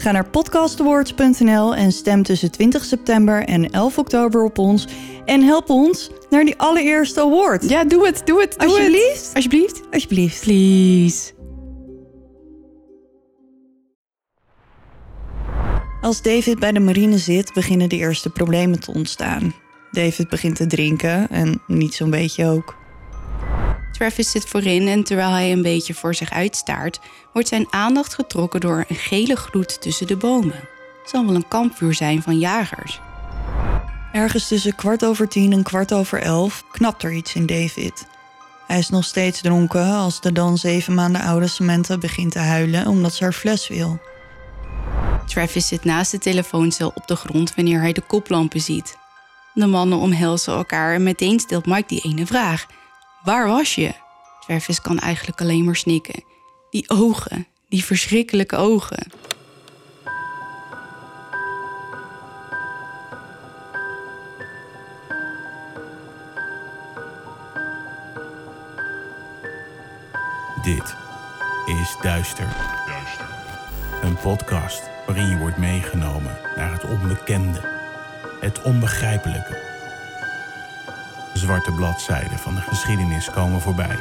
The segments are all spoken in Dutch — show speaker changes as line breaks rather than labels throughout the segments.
Ga naar podcastawards.nl en stem tussen 20 september en 11 oktober op ons. En help ons naar die allereerste award.
Ja, doe het, doe het, doe
Alsjeblieft.
het. Alsjeblieft.
Alsjeblieft.
Please.
Als David bij de marine zit, beginnen de eerste problemen te ontstaan. David begint te drinken en niet zo'n beetje ook.
Travis zit voorin en terwijl hij een beetje voor zich uitstaart, wordt zijn aandacht getrokken door een gele gloed tussen de bomen. Het zal wel een kampvuur zijn van jagers.
Ergens tussen kwart over tien en kwart over elf knapt er iets in David. Hij is nog steeds dronken als de dan zeven maanden oude Samantha begint te huilen omdat ze haar fles wil.
Travis zit naast de telefooncel op de grond wanneer hij de koplampen ziet. De mannen omhelzen elkaar en meteen stelt Mike die ene vraag. Waar was je? Travis kan eigenlijk alleen maar snikken. Die ogen, die verschrikkelijke ogen.
Dit is Duister. Een podcast waarin je wordt meegenomen naar het onbekende, het onbegrijpelijke. Zwarte bladzijden van de geschiedenis komen voorbij.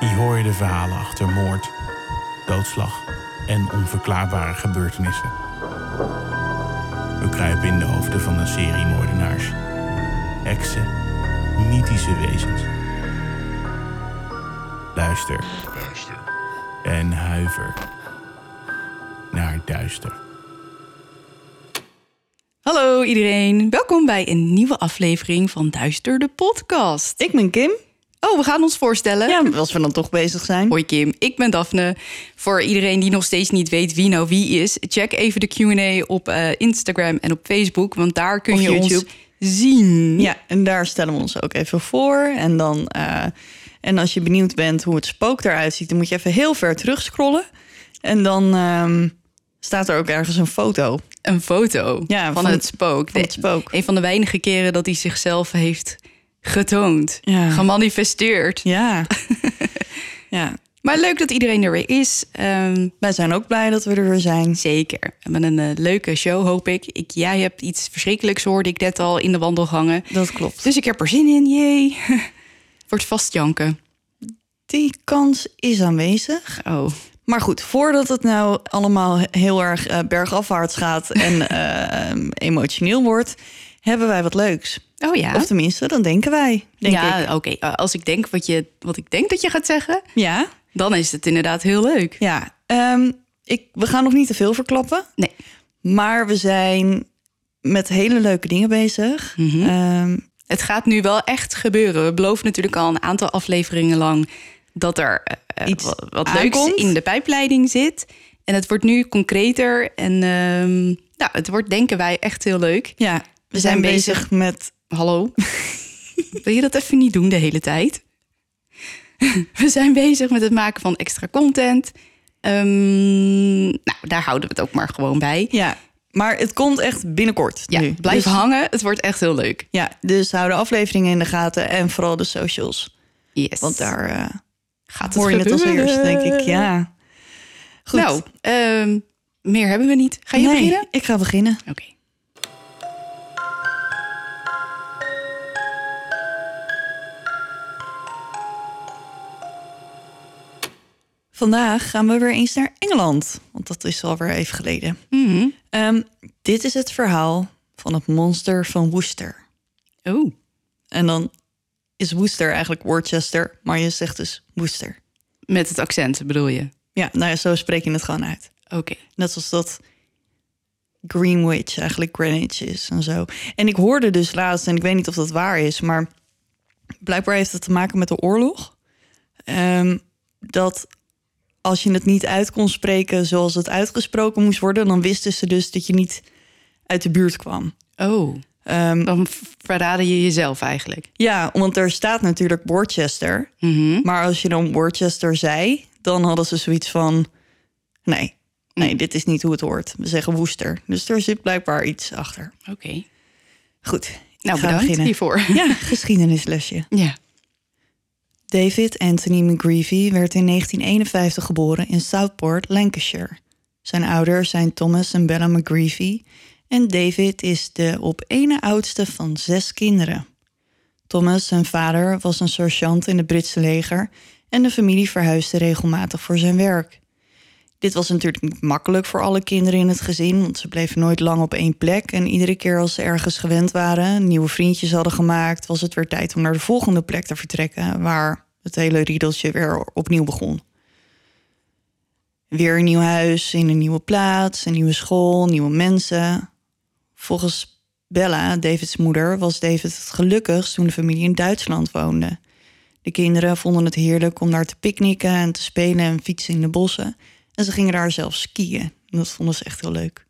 Hier hoor je de verhalen achter moord, doodslag en onverklaarbare gebeurtenissen. We kruipen in de hoofden van een serie moordenaars, heksen, mythische wezens. Luister. En huiver naar duister.
Hallo iedereen, welkom bij een nieuwe aflevering van Duister de podcast.
Ik ben Kim.
Oh, we gaan ons voorstellen.
Ja, als we dan toch bezig zijn.
Hoi Kim, ik ben Daphne. Voor iedereen die nog steeds niet weet wie nou wie is, check even de Q&A op eh, Instagram en op Facebook, want daar kun
Of
je ons
YouTube.
zien.
Ja, en daar stellen we ons ook even voor. En, dan, eh, en als je benieuwd bent hoe het spook eruit ziet, dan moet je even heel ver terug scrollen. En dan ehm, staat er ook ergens een foto.
Een foto
Ja,
van,
van-
het spook.
van het
De-
spook.
Een van de weinige keren dat hij zichzelf heeft getoond,
Ja.
gemanifesteerd.
Ja. ja.
Maar leuk dat iedereen er weer is. Ehm,
Wij zijn ook blij dat we er weer zijn.
zeker. Hebben een eh, leuke show, hoop ik. ik. Jij hebt iets verschrikkelijks, hoorde ik net al in de wandelgangen.
Dat klopt.
Dus ik heb er zin in, jee. Wordt vast janken.
Die kans is aanwezig.
Oh,
Maar goed, voordat het nou allemaal heel erg eh, bergafwaarts gaat en eh, emotioneel wordt, hebben wij wat leuks.
oh ja.
Of tenminste, dan denken wij. Denk
ja, oké. Eh, Als ik denk wat, je, wat ik denk dat je gaat zeggen,
Ja.
dan is het inderdaad heel leuk.
Ja. Ehm, ik, we gaan nog niet te veel verklappen.
Nee.
Maar we zijn met hele leuke dingen bezig.
Mhm.
Ehm,
Het gaat nu wel echt gebeuren. We beloven natuurlijk al een aantal afleveringen lang dat er eh,
Iets
wat, wat
aankomt.
leuks in de pijpleiding zit. En het wordt nu concreter. En nou, het wordt, denken wij, echt heel leuk.
ja, we, zijn,
zijn
bezig,
bezig
met.
Hallo? Wil je dat even niet doen de hele tijd? we zijn bezig met het maken van extra content. Ehm, nou, daar houden we het ook maar gewoon bij.
Ja, maar het komt echt binnenkort.
Ja,
nu.
blijf
Dus-
hangen. Het wordt echt heel leuk.
Ja, dus hou de afleveringen in de gaten en vooral de socials.
Yes.
Want daar eh,
gaat
hoor je het als eerst, denk ik. Ja. Goed.
Nou, ehm, meer hebben we niet. Ga je
Nee,
beginnen?
Ik ga beginnen.
Oké.
Vandaag gaan we weer eens naar Engeland. Want dat is alweer even geleden.
Mhm.
Ehm, dit is het verhaal van het monster van Worcester.
Oh,
En dan is Worcester eigenlijk Worcester, maar je zegt dus Worcester.
met het accent bedoel je?
Ja, nou ja, zo spreek je het gewoon uit.
Oké.
Net zoals dat Greenwich eigenlijk Greenwich is en zo. En ik hoorde dus laatst, en ik weet niet of dat waar is, maar blijkbaar heeft het te maken met de oorlog. Ehm, dat als je het niet uit kon spreken zoals het uitgesproken moest worden, dan wisten ze dus dat je niet uit de buurt kwam.
Oh,
Ehm,
dan verraden je jezelf eigenlijk.
ja, want er staat natuurlijk Worcester.
Mhm.
Maar als je dan Worcester zei, dan hadden ze zoiets van... Nee, nee, dit is niet hoe het hoort. We zeggen Woester. Dus er zit blijkbaar iets achter.
Oké.
Goed,
Nou, bedankt
beginnen.
hiervoor.
Ja, geschiedenislesje.
Ja.
David Anthony McGreevy werd in 1951 geboren in Southport, Lancashire. Zijn ouders zijn Thomas en Bella McGreevy en David is de op ene oudste van zes kinderen. Thomas, zijn vader, was een sergeant in het Britse leger en de familie verhuisde regelmatig voor zijn werk. Dit was natuurlijk niet makkelijk voor alle kinderen in het gezin, want ze bleven nooit lang op één plek. En iedere keer als ze ergens gewend waren, nieuwe vriendjes hadden gemaakt, was het weer tijd om naar de volgende plek te vertrekken, waar het hele riedeltje weer opnieuw begon. Weer een nieuw huis, in een nieuwe plaats, een nieuwe school, nieuwe mensen. Volgens Bella, Davids moeder, was David het gelukkigst toen de familie in Duitsland woonde. De kinderen vonden het heerlijk om daar te picknicken en te spelen en fietsen in de bossen. En ze gingen daar zelfs skiën. Dat vonden ze echt heel leuk.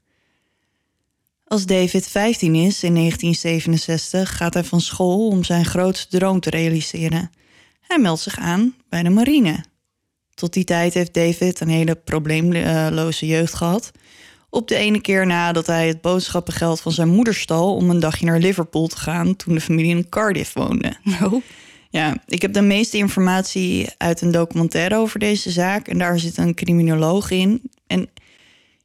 Als David 15 is in 1967 gaat hij van school om zijn grootste droom te realiseren. Hij meldt zich aan bij de marine. Tot die tijd heeft David een hele probleemloze jeugd gehad. Op de ene keer nadat hij het boodschappengeld van zijn moeder stal om een dagje naar Liverpool te gaan toen de familie in Cardiff woonde.
Oh.
Ja, ik heb de meeste informatie uit een documentaire over deze zaak. En daar zit een criminoloog in. En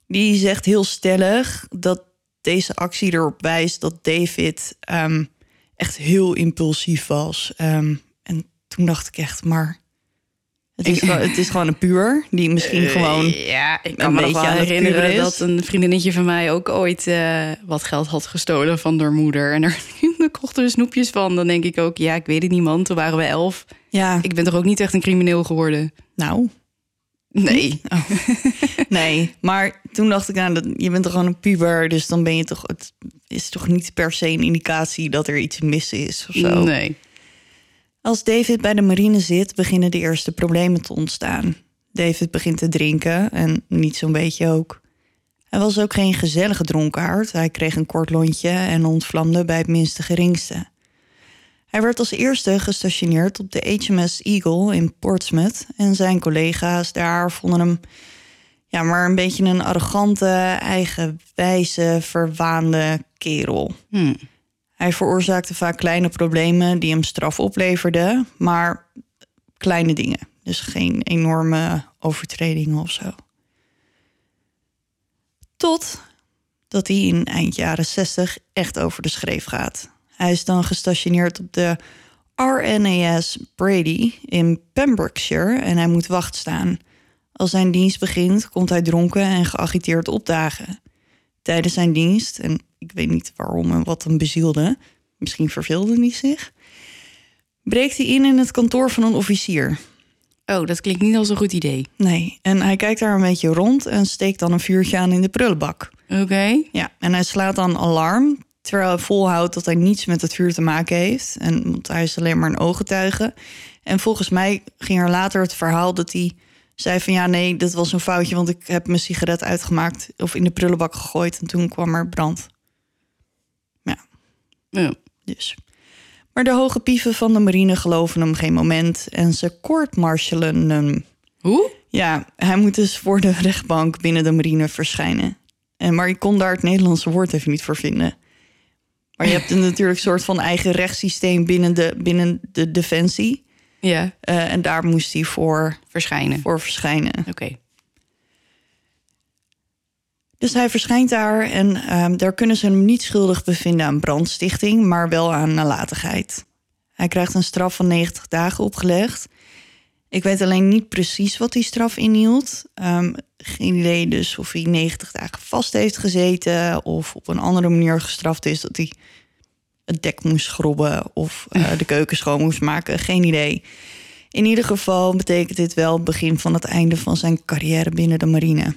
die zegt heel stellig dat deze actie erop wijst dat David ehm, echt heel impulsief was. Ehm, en toen dacht ik echt, maar het is, gewoon, het is gewoon een puur die misschien gewoon.
Eh, ja, ik kan me nog wel
aan
herinneren dat een vriendinnetje van mij ook ooit eh, wat geld had gestolen van haar moeder. En daar kochten we snoepjes van. Dan denk ik ook, ja, ik weet het niet, man. Toen waren we elf.
Ja,
Ik ben toch ook niet echt een crimineel geworden?
nou,
Nee.
nee. Maar toen dacht ik, nou, dat, je bent toch gewoon een puber, dus dan ben je toch. Het is toch niet per se een indicatie dat er iets mis is of zo.
Nee.
Als David bij de marine zit, beginnen de eerste problemen te ontstaan. David begint te drinken en niet zo'n beetje ook. Hij was ook geen gezellige dronkaard. Hij kreeg een kort lontje en ontvlamde bij het minste geringste. Hij werd als eerste gestationeerd op de HMS Eagle in Portsmouth en zijn collega's daar vonden hem ja, maar een beetje een arrogante, eigenwijze, verwaande kerel.
Hm.
Hij veroorzaakte vaak kleine problemen die hem straf opleverden, maar kleine dingen. Dus geen enorme overtredingen of zo. Tot dat hij in eind jaren 60 echt over de schreef gaat. Hij is dan gestationeerd op de RNAS Brady in Pembrokeshire en hij moet wacht staan. Als zijn dienst begint, komt hij dronken en geagiteerd opdagen. Tijdens zijn dienst, en ik weet niet waarom en wat hem bezielde, misschien verveelde hij zich, breekt hij in in het kantoor van een officier.
Oh, dat klinkt niet als een goed idee.
Nee, en hij kijkt daar een beetje rond en steekt dan een vuurtje aan in de prullenbak.
Oké.
Ja, en hij slaat dan alarm, terwijl hij volhoudt dat hij niets met het vuur te maken heeft. En want hij is alleen maar een ooggetuige. En volgens mij ging er later het verhaal dat hij zei van ja, nee, dat was een foutje, want ik heb mijn sigaret uitgemaakt of in de prullenbak gegooid en toen kwam er brand.
Ja.
Dus. Maar de hoge pieven van de marine geloven hem geen moment en ze courtmartialen hem.
Hoe?
Ja, hij moet dus voor de rechtbank binnen de marine verschijnen. En, maar ik kon daar het Nederlandse woord even niet voor vinden. Maar je hebt een natuurlijk soort van eigen rechtssysteem binnen de, binnen de defensie.
Ja,
Eh, en daar moest hij voor,
verschijnen.
voor verschijnen.
Oké.
Dus hij verschijnt daar en ehm, daar kunnen ze hem niet schuldig bevinden aan brandstichting, maar wel aan nalatigheid. Hij krijgt een straf van 90 dagen opgelegd. Ik weet alleen niet precies wat die straf inhield. Ehm, geen idee dus of hij 90 dagen vast heeft gezeten of op een andere manier gestraft is dat hij het dek moest schrobben of eh, de keuken schoon moest maken. Geen idee. In ieder geval betekent dit wel het begin van het einde van zijn carrière binnen de marine.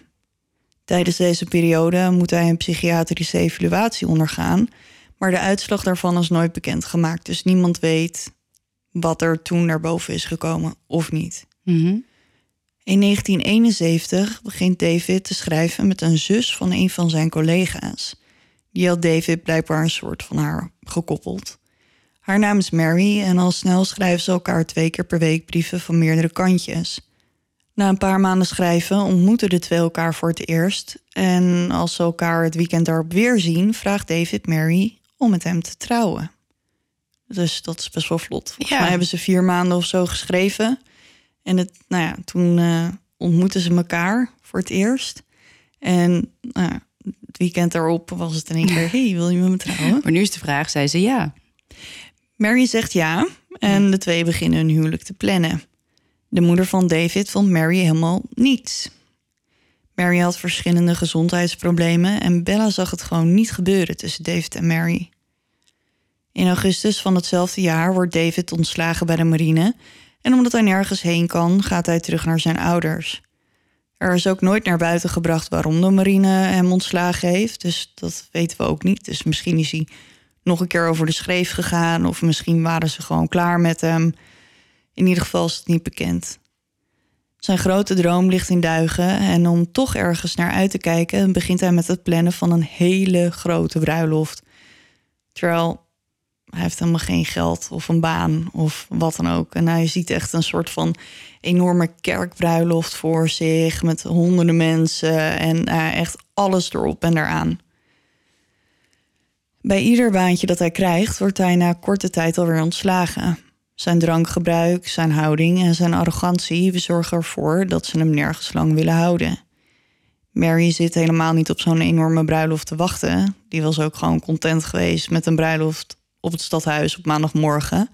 Tijdens deze periode moet hij een psychiatrische evaluatie ondergaan, maar de uitslag daarvan is nooit bekendgemaakt, dus niemand weet wat er toen naar boven is gekomen of niet.
Mhm.
In 1971 begint David te schrijven met een zus van een van zijn collega's. Die had David blijkbaar een soort van haar gekoppeld. Haar naam is Mary en al snel schrijven ze elkaar twee keer per week brieven van meerdere kantjes. Na een paar maanden schrijven ontmoeten de twee elkaar voor het eerst. En als ze elkaar het weekend daarop weer zien, vraagt David Mary om met hem te trouwen. Dus dat is best wel vlot. Volgens
Ja.
mij hebben ze vier maanden of zo geschreven. En het, nou ja, toen eh, ontmoetten ze elkaar voor het eerst. En nou ja, het weekend daarop was het in één keer... hey, wil je met me trouwen?
Maar nu is de vraag, zei ze ja.
Mary zegt ja en de twee beginnen hun huwelijk te plannen. De moeder van David vond Mary helemaal niets. Mary had verschillende gezondheidsproblemen en Bella zag het gewoon niet gebeuren tussen David en Mary. In augustus van hetzelfde jaar wordt David ontslagen bij de marine en omdat hij nergens heen kan, gaat hij terug naar zijn ouders. Er is ook nooit naar buiten gebracht waarom de marine hem ontslagen heeft, dus dat weten we ook niet. Dus misschien is hij nog een keer over de schreef gegaan. Of misschien waren ze gewoon klaar met hem. In ieder geval is het niet bekend. Zijn grote droom ligt in duigen. En om toch ergens naar uit te kijken, begint hij met het plannen van een hele grote bruiloft. Terwijl hij heeft helemaal geen geld of een baan of wat dan ook. En hij ziet echt een soort van enorme kerkbruiloft voor zich met honderden mensen en eh, echt alles erop en eraan. Bij ieder baantje dat hij krijgt, wordt hij na korte tijd alweer ontslagen. Zijn drankgebruik, zijn houding en zijn arrogantie zorgen ervoor dat ze hem nergens lang willen houden. Mary zit helemaal niet op zo'n enorme bruiloft te wachten. Die was ook gewoon content geweest met een bruiloft op het stadhuis op maandagmorgen.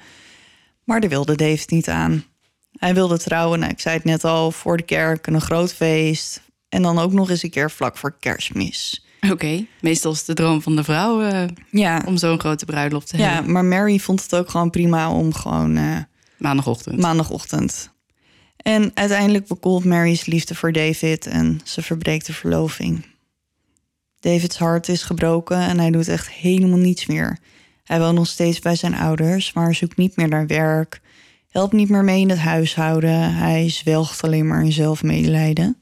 Maar daar wilde David niet aan. Hij wilde trouwen, nou, ik zei het net al, voor de kerk, een groot feest. En dan ook nog eens een keer vlak voor kerstmis.
Oké, meestal is de droom van de vrouw eh,
Ja,
om zo'n grote bruiloft te
ja,
hebben.
maar Mary vond het ook gewoon prima om gewoon eh,
Maandagochtend.
maandagochtend. En uiteindelijk bekoelt Mary's liefde voor David en ze verbreekt de verloving. Davids hart is gebroken en hij doet echt helemaal niets meer. Hij woont nog steeds bij zijn ouders, maar zoekt niet meer naar werk, helpt niet meer mee in het huishouden. Hij zwelgt alleen maar in zelfmedelijden.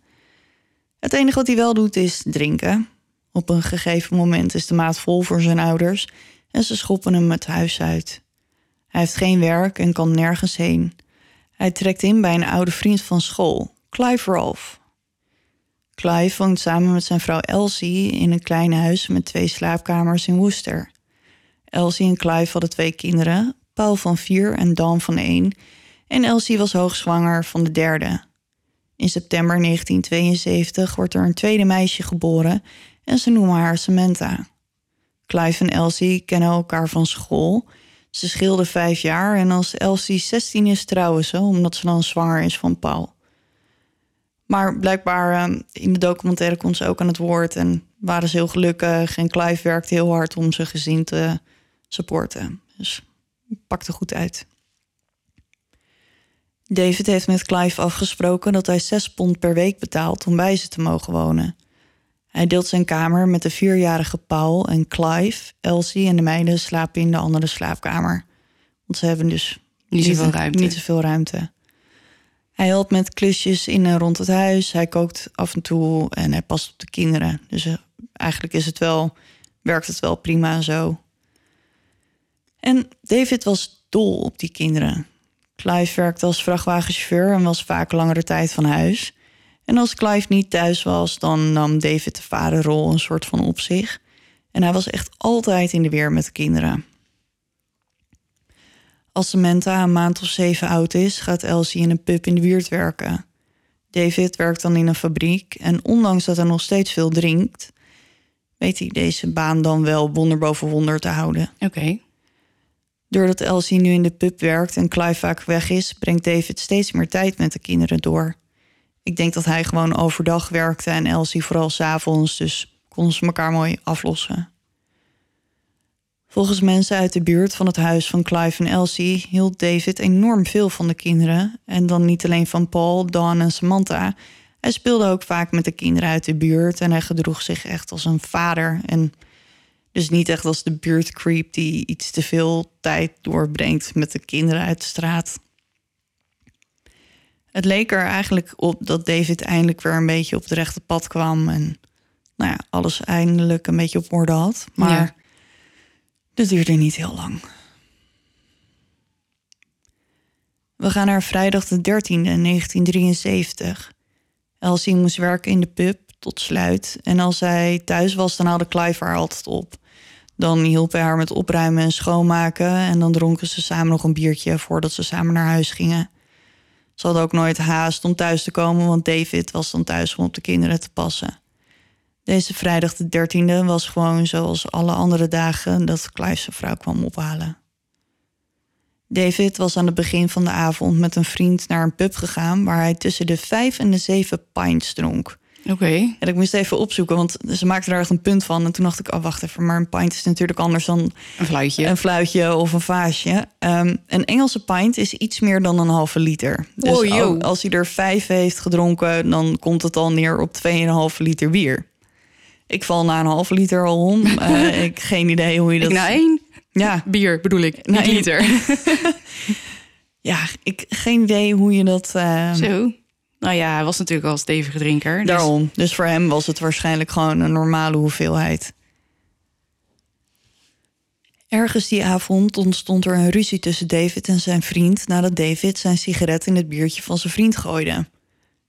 Het enige wat hij wel doet is drinken. Op een gegeven moment is de maat vol voor zijn ouders en ze schoppen hem het huis uit. Hij heeft geen werk en kan nergens heen. Hij trekt in bij een oude vriend van school, Clive Rolfe. Clive woont samen met zijn vrouw Elsie in een klein huis met twee slaapkamers in Worcester. Elsie en Clive hadden twee kinderen, Paul van vier en Dan van één. En Elsie was hoogzwanger van de derde. In september 1972 wordt er een tweede meisje geboren en ze noemen haar Samantha. Clive en Elsie kennen elkaar van school. Ze scheelden vijf jaar en als Elsie 16 is trouwen ze, omdat ze dan zwanger is van Paul. Maar blijkbaar eh, in de documentaire kon ze ook aan het woord en waren ze heel gelukkig. En Clive werkte heel hard om zijn gezin te supporten. Dus pakte goed uit. David heeft met Clive afgesproken dat hij 6 pond per week betaalt om bij ze te mogen wonen. Hij deelt zijn kamer met de vierjarige Paul en Clive, Elsie en de meiden slapen in de andere slaapkamer. Want ze hebben dus
Niet zoveel ruimte.
Niet zoveel ruimte. Hij helpt met klusjes in en rond het huis. Hij kookt af en toe en hij past op de kinderen. Dus eh, eigenlijk is het wel, werkt het wel prima zo. En David was dol op die kinderen. Clive werkte als vrachtwagenchauffeur en was vaak langere tijd van huis. En als Clive niet thuis was, dan nam David de vaderrol een soort van op zich. En hij was echt altijd in de weer met de kinderen. Als Samantha een maand of zeven oud is, gaat Elsie in een pub in de buurt werken. David werkt dan in een fabriek en ondanks dat hij nog steeds veel drinkt, weet hij deze baan dan wel wonder boven wonder te houden.
Oké.
Doordat Elsie nu in de pub werkt en Clive vaak weg is, brengt David steeds meer tijd met de kinderen door. Ik denk dat hij gewoon overdag werkte en Elsie vooral s'avonds, dus konden ze elkaar mooi aflossen. Volgens mensen uit de buurt van het huis van Clive en Elsie hield David enorm veel van de kinderen. En dan niet alleen van Paul, Dawn en Samantha. Hij speelde ook vaak met de kinderen uit de buurt en hij gedroeg zich echt als een vader. En dus niet echt als de buurtcreep die iets te veel tijd doorbrengt met de kinderen uit de straat. Het leek er eigenlijk op dat David eindelijk weer een beetje op het rechte pad kwam. En nou ja, alles eindelijk een beetje op orde had. Maar
Ja.
dat duurde niet heel lang. We gaan naar vrijdag de 13e, 1973. Elsie moest werken in de pub tot sluit. En als zij thuis was, dan haalde Clive haar altijd op. Dan hielp hij haar met opruimen en schoonmaken. En dan dronken ze samen nog een biertje voordat ze samen naar huis gingen. Ze hadden ook nooit haast om thuis te komen, want David was dan thuis om op de kinderen te passen. Deze vrijdag de 13e was gewoon zoals alle andere dagen dat Clive zijn vrouw kwam ophalen. David was aan het begin van de avond met een vriend naar een pub gegaan waar hij tussen de vijf en de zeven pints dronk.
Oké.
En ik moest even opzoeken, want ze maakten daar echt een punt van. En toen dacht ik, oh wacht even, maar een pint is natuurlijk anders dan
Een fluitje.
een fluitje of een vaasje. Ehm, een Engelse pint is iets meer dan een halve liter. Dus
Oh, joh.
als hij er vijf heeft gedronken, dan komt het al neer op 2,5 liter bier. Ik val na een halve liter al om. Eh, ik geen idee hoe je dat...
Ik na één
Ja,
bier bedoel ik,
Na
liter.
ja, ik geen idee hoe je dat... eh,
Zo. Nou ja, hij was natuurlijk al stevige drinker. dus-
Daarom. Dus voor hem was het waarschijnlijk gewoon een normale hoeveelheid. Ergens die avond ontstond er een ruzie tussen David en zijn vriend nadat David zijn sigaret in het biertje van zijn vriend gooide.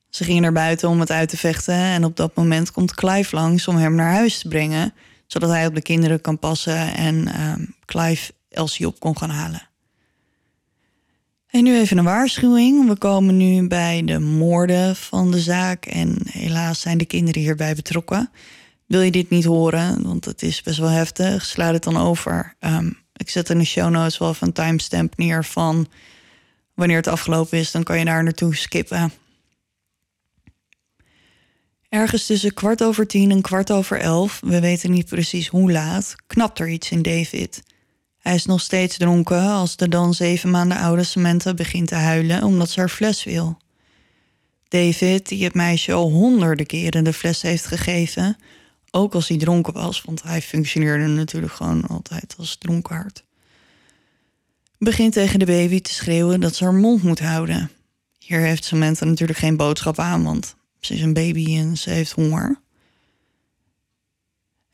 Ze gingen naar buiten om het uit te vechten en op dat moment komt Clive langs om hem naar huis te brengen, zodat hij op de kinderen kan passen en ehm, Clive Elsie op kon gaan halen. En nu even een waarschuwing. We komen nu bij de moorden van de zaak. En helaas zijn de kinderen hierbij betrokken. Wil je dit niet horen, want het is best wel heftig, sla het dan over. Ehm, ik zet in de show notes wel even een timestamp neer van wanneer het afgelopen is. Dan kan je daar naartoe skippen. Ergens tussen kwart over tien en kwart over elf, we weten niet precies hoe laat, knapt er iets in David. Hij is nog steeds dronken als de dan zeven maanden oude Samantha begint te huilen omdat ze haar fles wil. David, die het meisje al honderden keren de fles heeft gegeven, ook als hij dronken was, want hij functioneerde natuurlijk gewoon altijd als dronkaard, begint tegen de baby te schreeuwen dat ze haar mond moet houden. Hier heeft Samantha natuurlijk geen boodschap aan, want ze is een baby en ze heeft honger.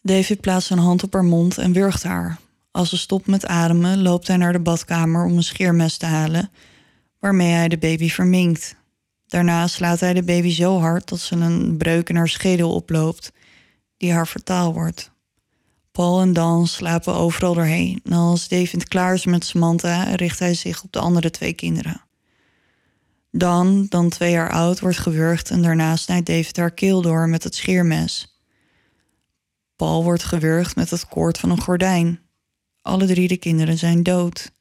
David plaatst zijn hand op haar mond en wurgt haar. Als ze stopt met ademen, loopt hij naar de badkamer om een scheermes te halen, waarmee hij de baby verminkt. Daarna slaat hij de baby zo hard dat ze een breuk in haar schedel oploopt, die haar vertaal wordt. Paul en Dan slapen overal doorheen. En als David klaar is met Samantha, richt hij zich op de andere twee kinderen. Dan, dan twee jaar oud, wordt gewurgd en daarna snijdt David haar keel door met het scheermes. Paul wordt gewurgd met het koord van een gordijn. Alle drie de kinderen zijn dood.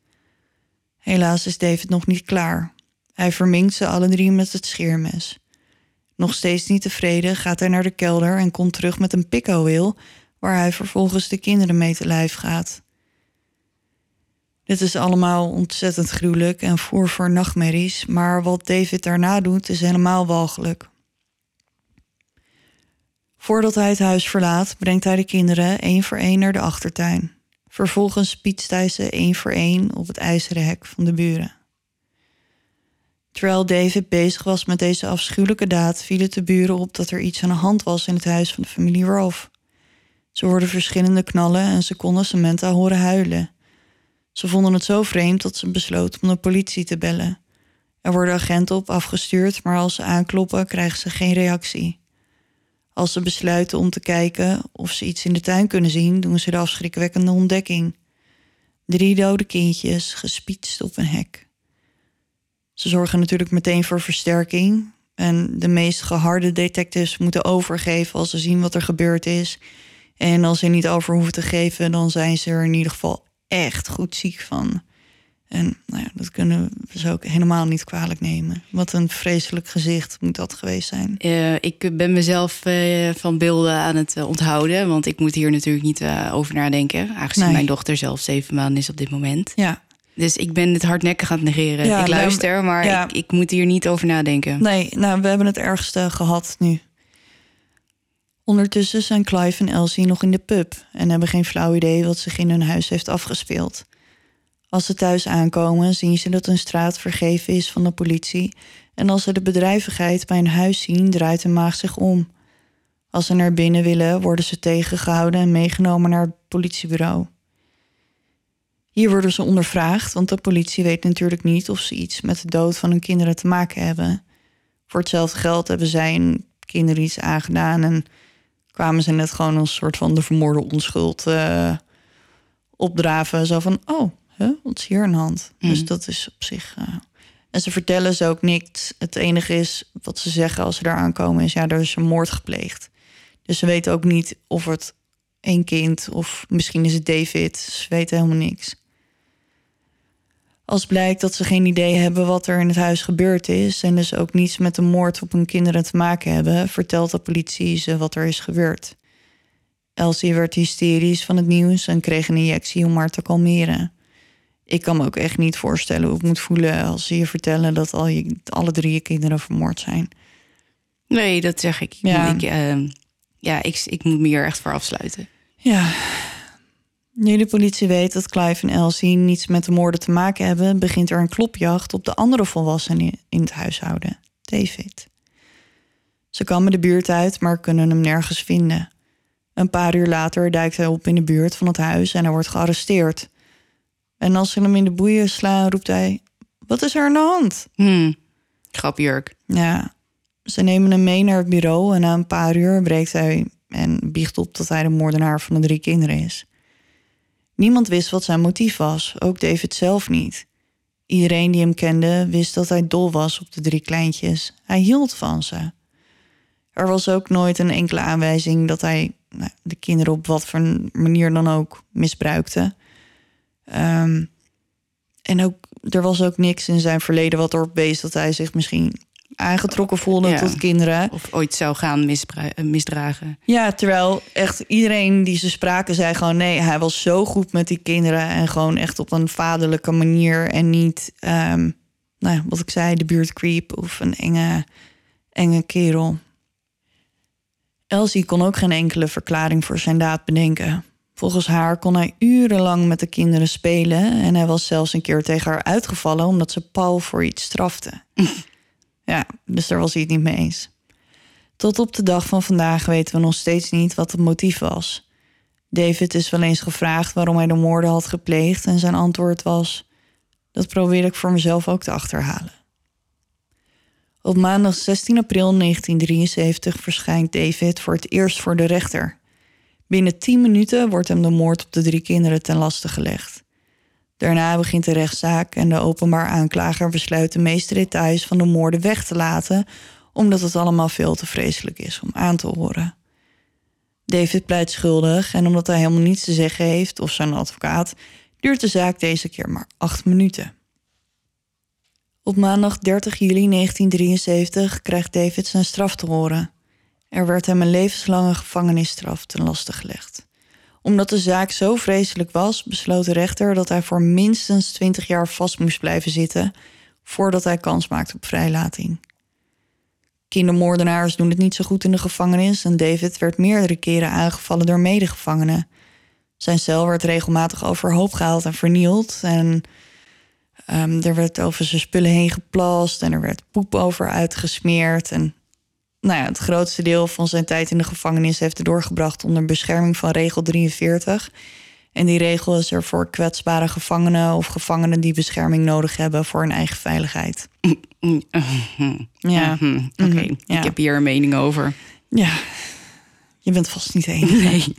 Helaas is David nog niet klaar. Hij verminkt ze alle drie met het scheermes. Nog steeds niet tevreden gaat hij naar de kelder en komt terug met een pikkowiel, waar hij vervolgens de kinderen mee te lijf gaat. Dit is allemaal ontzettend gruwelijk en voer voor nachtmerries, maar wat David daarna doet is helemaal walgelijk. Voordat hij het huis verlaat, brengt hij de kinderen één voor één naar de achtertuin. Vervolgens spietst hij ze één voor één op het ijzeren hek van de buren. Terwijl David bezig was met deze afschuwelijke daad, viel het de buren op dat er iets aan de hand was in het huis van de familie Rolf. Ze hoorden verschillende knallen en ze konden Samantha horen huilen. Ze vonden het zo vreemd dat ze besloten om de politie te bellen. Er worden agenten op afgestuurd, maar als ze aankloppen krijgen ze geen reactie. Als ze besluiten om te kijken of ze iets in de tuin kunnen zien, doen ze de afschrikwekkende ontdekking. Drie dode kindjes gespietst op een hek. Ze zorgen natuurlijk meteen voor versterking. En de meest geharde detectives moeten overgeven als ze zien wat er gebeurd is. En als ze niet over hoeven te geven, dan zijn ze er in ieder geval echt goed ziek van. En nou ja, dat kunnen we ze ook helemaal niet kwalijk nemen. Wat een vreselijk gezicht moet dat geweest zijn.
Eh, ik ben mezelf eh, van beelden aan het eh, onthouden. Want ik moet hier natuurlijk niet over nadenken. Aangezien
Nee.
mijn dochter zelf zeven maanden is op dit moment.
Ja,
Dus ik ben het hardnekkig aan het negeren.
Ja,
ik
nou,
luister, maar
ja.
ik, ik moet hier niet over nadenken.
nee, nou, we hebben het ergste gehad nu. Ondertussen zijn Clive en Elsie nog in de pub en hebben geen flauw idee wat zich in hun huis heeft afgespeeld. Als ze thuis aankomen, zien ze dat hun straat vergeven is van de politie. En als ze de bedrijvigheid bij hun huis zien, draait hun maag zich om. Als ze naar binnen willen, worden ze tegengehouden en meegenomen naar het politiebureau. Hier worden ze ondervraagd, want de politie weet natuurlijk niet of ze iets met de dood van hun kinderen te maken hebben. Voor hetzelfde geld hebben zij hun kinderen iets aangedaan en kwamen ze net gewoon als soort van de vermoorde onschuld uh, opdraven. Zo van, oh, huh, wat is hier aan de hand? Dus
Mhm.
dat is op zich... uh, En ze vertellen ze ook niks. Het enige is wat ze zeggen als ze daar aankomen is... ja, er is een moord gepleegd. Dus ze weten ook niet of het één kind of misschien is het David. Ze weten helemaal niks. Als blijkt dat ze geen idee hebben wat er in het huis gebeurd is... en dus ook niets met de moord op hun kinderen te maken hebben... vertelt de politie ze wat er is gebeurd. Elsie werd hysterisch van het nieuws en kreeg een injectie om haar te kalmeren. Ik kan me ook echt niet voorstellen hoe ik moet voelen als ze je vertellen dat al je, alle drie je kinderen vermoord zijn.
Nee, dat zeg ik.
Ja.
Ik, eh, ja, ik, ik moet me hier echt voor afsluiten.
Ja. Nu de politie weet dat Clive en Elsie niets met de moorden te maken hebben, begint er een klopjacht op de andere volwassenen in het huishouden, David. Ze kammen de buurt uit, maar kunnen hem nergens vinden. Een paar uur later duikt hij op in de buurt van het huis en hij wordt gearresteerd. En als ze hem in de boeien slaan, roept hij: Wat is er aan de hand?
Hm. Grapjurk.
Ja, ze nemen hem mee naar het bureau en na een paar uur breekt hij en biecht op dat hij de moordenaar van de drie kinderen is. Niemand wist wat zijn motief was, ook David zelf niet. Iedereen die hem kende wist dat hij dol was op de drie kleintjes. Hij hield van ze. Er was ook nooit een enkele aanwijzing dat hij nou, de kinderen op wat voor manier dan ook misbruikte. Ehm, en ook, er was ook niks in zijn verleden wat erop wees dat hij zich misschien aangetrokken voelde
Ja.
tot kinderen.
Of ooit zou gaan eh, misdragen.
Ja, terwijl echt iedereen die ze spraken zei gewoon nee, hij was zo goed met die kinderen en gewoon echt op een vaderlijke manier en niet, ehm, nou, wat ik zei, de buurtcreep of een enge, enge kerel. Elsie kon ook geen enkele verklaring voor zijn daad bedenken. Volgens haar kon hij urenlang met de kinderen spelen en hij was zelfs een keer tegen haar uitgevallen omdat ze Paul voor iets strafte. ja, dus daar was hij het niet mee eens. Tot op de dag van vandaag weten we nog steeds niet wat het motief was. David is wel eens gevraagd waarom hij de moorden had gepleegd en zijn antwoord was: Dat probeer ik voor mezelf ook te achterhalen. Op maandag 16 april 1973 verschijnt David voor het eerst voor de rechter. Binnen 10 minuten wordt hem de moord op de drie kinderen ten laste gelegd. Daarna begint de rechtszaak en de openbaar aanklager besluit de meeste details van de moorden weg te laten, omdat het allemaal veel te vreselijk is om aan te horen. David pleit schuldig en omdat hij helemaal niets te zeggen heeft, of zijn advocaat, duurt de zaak deze keer maar acht minuten. Op maandag 30 juli 1973 krijgt David zijn straf te horen. Er werd hem een levenslange gevangenisstraf ten laste gelegd. Omdat de zaak zo vreselijk was, besloot de rechter dat hij voor minstens 20 jaar vast moest blijven zitten voordat hij kans maakte op vrijlating. Kindermoordenaars doen het niet zo goed in de gevangenis en David werd meerdere keren aangevallen door medegevangenen. Zijn cel werd regelmatig overhoop gehaald en vernield en ehm, er werd over zijn spullen heen geplast en er werd poep over uitgesmeerd. En nou ja, het grootste deel van zijn tijd in de gevangenis heeft hij doorgebracht onder bescherming van regel 43. En die regel is er voor kwetsbare gevangenen of gevangenen die bescherming nodig hebben voor hun eigen veiligheid. Ja,
Oké,
Mhm, ja.
ik heb hier een mening over.
ja. Je bent vast niet de enige.
Nee.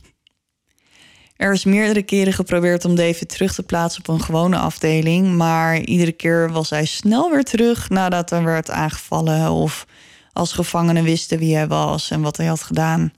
Er is meerdere keren geprobeerd om David terug te plaatsen op een gewone afdeling, maar iedere keer was hij snel weer terug nadat er werd aangevallen of als gevangenen wisten wie hij was en wat hij had gedaan.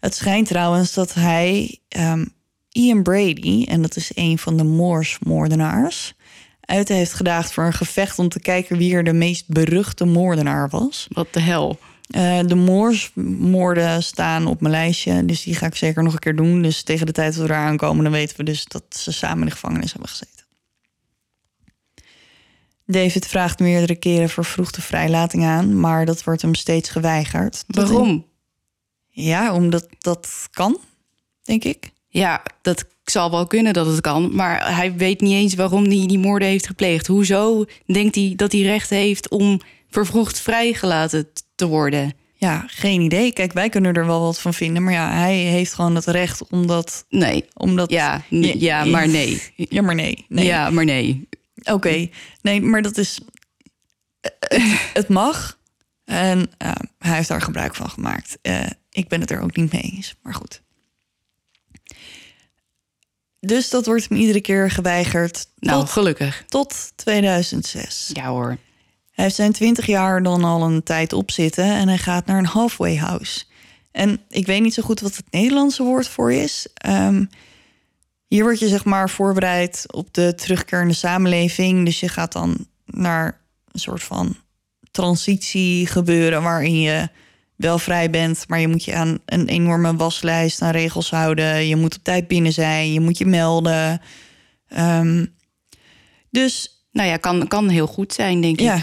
Het schijnt trouwens dat hij ehm, Ian Brady, en dat is een van de Moors-moordenaars, uit heeft gedaagd voor een gevecht om te kijken wie er de meest beruchte moordenaar was.
Wat de hel.
Eh, de Moorsmoorden staan op mijn lijstje, dus die ga ik zeker nog een keer doen. Dus tegen de tijd dat we eraan komen, dan weten we dus dat ze samen in de gevangenis hebben gezeten. David vraagt meerdere keren vervroegde vrijlating aan, maar dat wordt hem steeds geweigerd.
Waarom?
ja, omdat dat kan, denk ik.
Ja, dat zal wel kunnen dat het kan. Maar hij weet niet eens waarom hij die moorden heeft gepleegd. Hoezo denkt hij dat hij recht heeft om vervroegd vrijgelaten te worden?
Ja, geen idee. Kijk, wij kunnen er wel wat van vinden. Maar ja, hij heeft gewoon het recht om dat...
Nee.
Omdat,
Ja, ja, maar nee.
Ja, maar nee. nee.
Ja, maar nee.
Oké. Nee, maar dat is... Het, het mag. En eh, hij heeft daar gebruik van gemaakt. Eh, ik ben het er ook niet mee eens. Maar goed. Dus dat wordt hem iedere keer geweigerd.
Nou,
tot,
gelukkig.
tot 2006.
Ja hoor.
Hij heeft zijn 20 jaar dan al een tijd op zitten en hij gaat naar een halfway house. En ik weet niet zo goed wat het Nederlandse woord voor is. Ehm, hier word je zeg maar voorbereid op de terugkeer in de samenleving. Dus je gaat dan naar een soort van transitie gebeuren waarin je wel vrij bent, maar je moet je aan een enorme waslijst aan regels houden. Je moet op tijd binnen zijn, je moet je melden. Ehm, dus
Nou ja, kan, kan heel goed zijn, denk ik.
ja,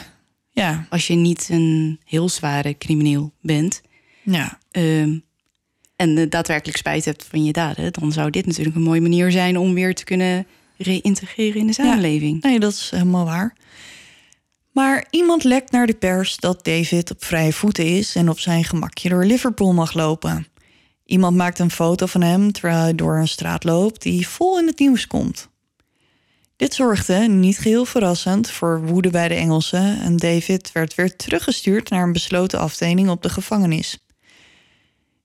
ja,
Als je niet een heel zware crimineel bent.
ja.
ehm, en daadwerkelijk spijt hebt van je daden, dan zou dit natuurlijk een mooie manier zijn om weer te kunnen reïntegreren in de samenleving.
Nee, dat is helemaal waar. Maar iemand lekt naar de pers dat David op vrije voeten is en op zijn gemakje door Liverpool mag lopen. Iemand maakt een foto van hem terwijl hij door een straat loopt die vol in het nieuws komt. Dit zorgde, niet geheel verrassend, voor woede bij de Engelsen en David werd weer teruggestuurd naar een besloten afdeling op de gevangenis.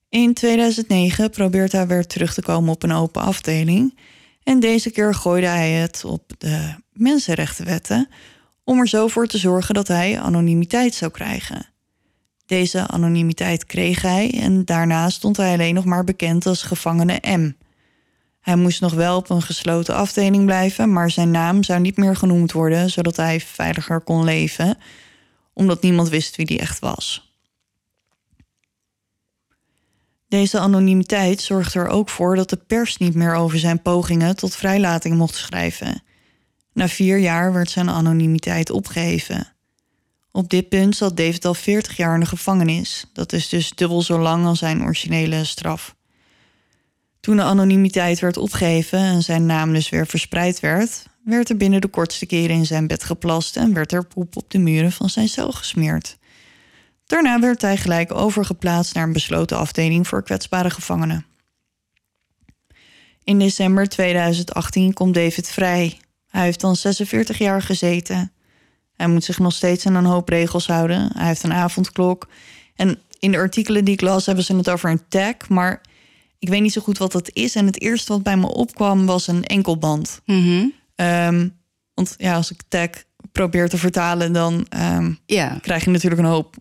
In 2009 probeert hij weer terug te komen op een open afdeling. En deze keer gooide hij het op de mensenrechtenwetten om er zo voor te zorgen dat hij anonimiteit zou krijgen. Deze anonimiteit kreeg hij en daarna stond hij alleen nog maar bekend als gevangene M. Hij moest nog wel op een gesloten afdeling blijven, maar zijn naam zou niet meer genoemd worden, zodat hij veiliger kon leven, omdat niemand wist wie die echt was. Deze anonimiteit zorgde er ook voor dat de pers niet meer over zijn pogingen tot vrijlating mocht schrijven. Na vier jaar werd zijn anonimiteit opgeheven. Op dit punt zat David al 40 jaar in de gevangenis. Dat is dus dubbel zo lang als zijn originele straf. Toen de anonimiteit werd opgeheven en zijn naam dus weer verspreid werd, werd er binnen de kortste keren in zijn bed geplast en werd er poep op de muren van zijn cel gesmeerd. Daarna werd hij gelijk overgeplaatst naar een besloten afdeling voor kwetsbare gevangenen. In december 2018 komt David vrij. Hij heeft dan 46 jaar gezeten. Hij moet zich nog steeds aan een hoop regels houden. Hij heeft een avondklok. En in de artikelen die ik las hebben ze het over een tag, maar ik weet niet zo goed wat dat is. En het eerste wat bij me opkwam was een enkelband.
Mhm.
Ehm, want ja, als ik tag probeer te vertalen, dan ehm, krijg je natuurlijk een hoop.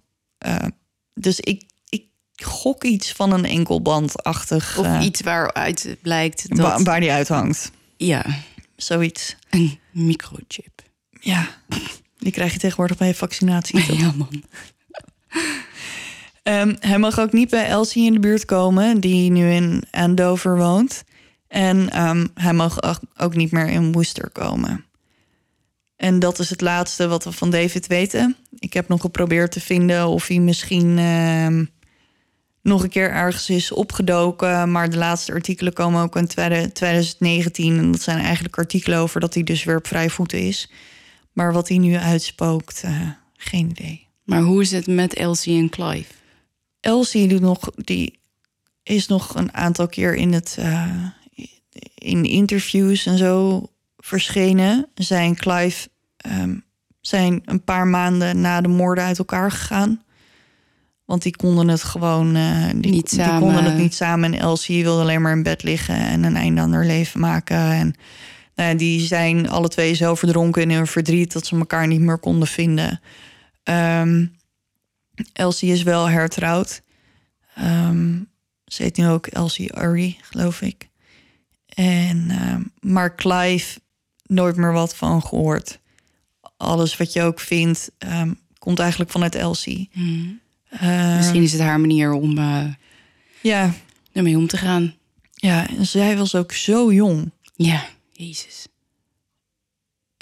Eh, dus ik, ik gok iets van een enkelbandachtig.
of
eh,
iets waaruit blijkt dat...
wa- waar die uithangt.
ja,
Zoiets.
een microchip.
Ja, die krijg je tegenwoordig bij je vaccinatie. toch?
Ja, man.
Ehm, hij mag ook niet bij Elsie in de buurt komen, die nu in Andover woont. En ehm, hij mag ook- ook niet meer in Worcester komen. En dat is het laatste wat we van David weten. Ik heb nog geprobeerd te vinden of hij misschien ehm, nog een keer ergens is opgedoken. Maar de laatste artikelen komen ook in tweede- 2019. En dat zijn eigenlijk artikelen over dat hij dus weer op vrije voeten is. Maar wat hij nu uitspookt, eh, geen idee.
Maar hoe is het met Elsie en Clive?
Elsie doet nog, die is nog een aantal keer in, het, eh, in interviews en zo verschenen. Zij en Clive ehm, zijn een paar maanden na de moorden uit elkaar gegaan. Want die konden het gewoon eh, die,
Niet
die
samen.
konden het niet samen. En Elsie wilde alleen maar in bed liggen en een einde aan haar leven maken. En nou die zijn alle twee zo verdronken in hun verdriet dat ze elkaar niet meer konden vinden. Ehm, Elsie is wel hertrouwd. Ehm, ze heet nu ook Elsie Urry, geloof ik. En, maar Clive, nooit meer wat van gehoord. Alles wat je ook vindt, ehm, komt eigenlijk vanuit Elsie. Ehm,
Misschien is het haar manier om eh,
Ja,
ermee om te gaan.
ja, en zij was ook zo jong.
Ja, jezus.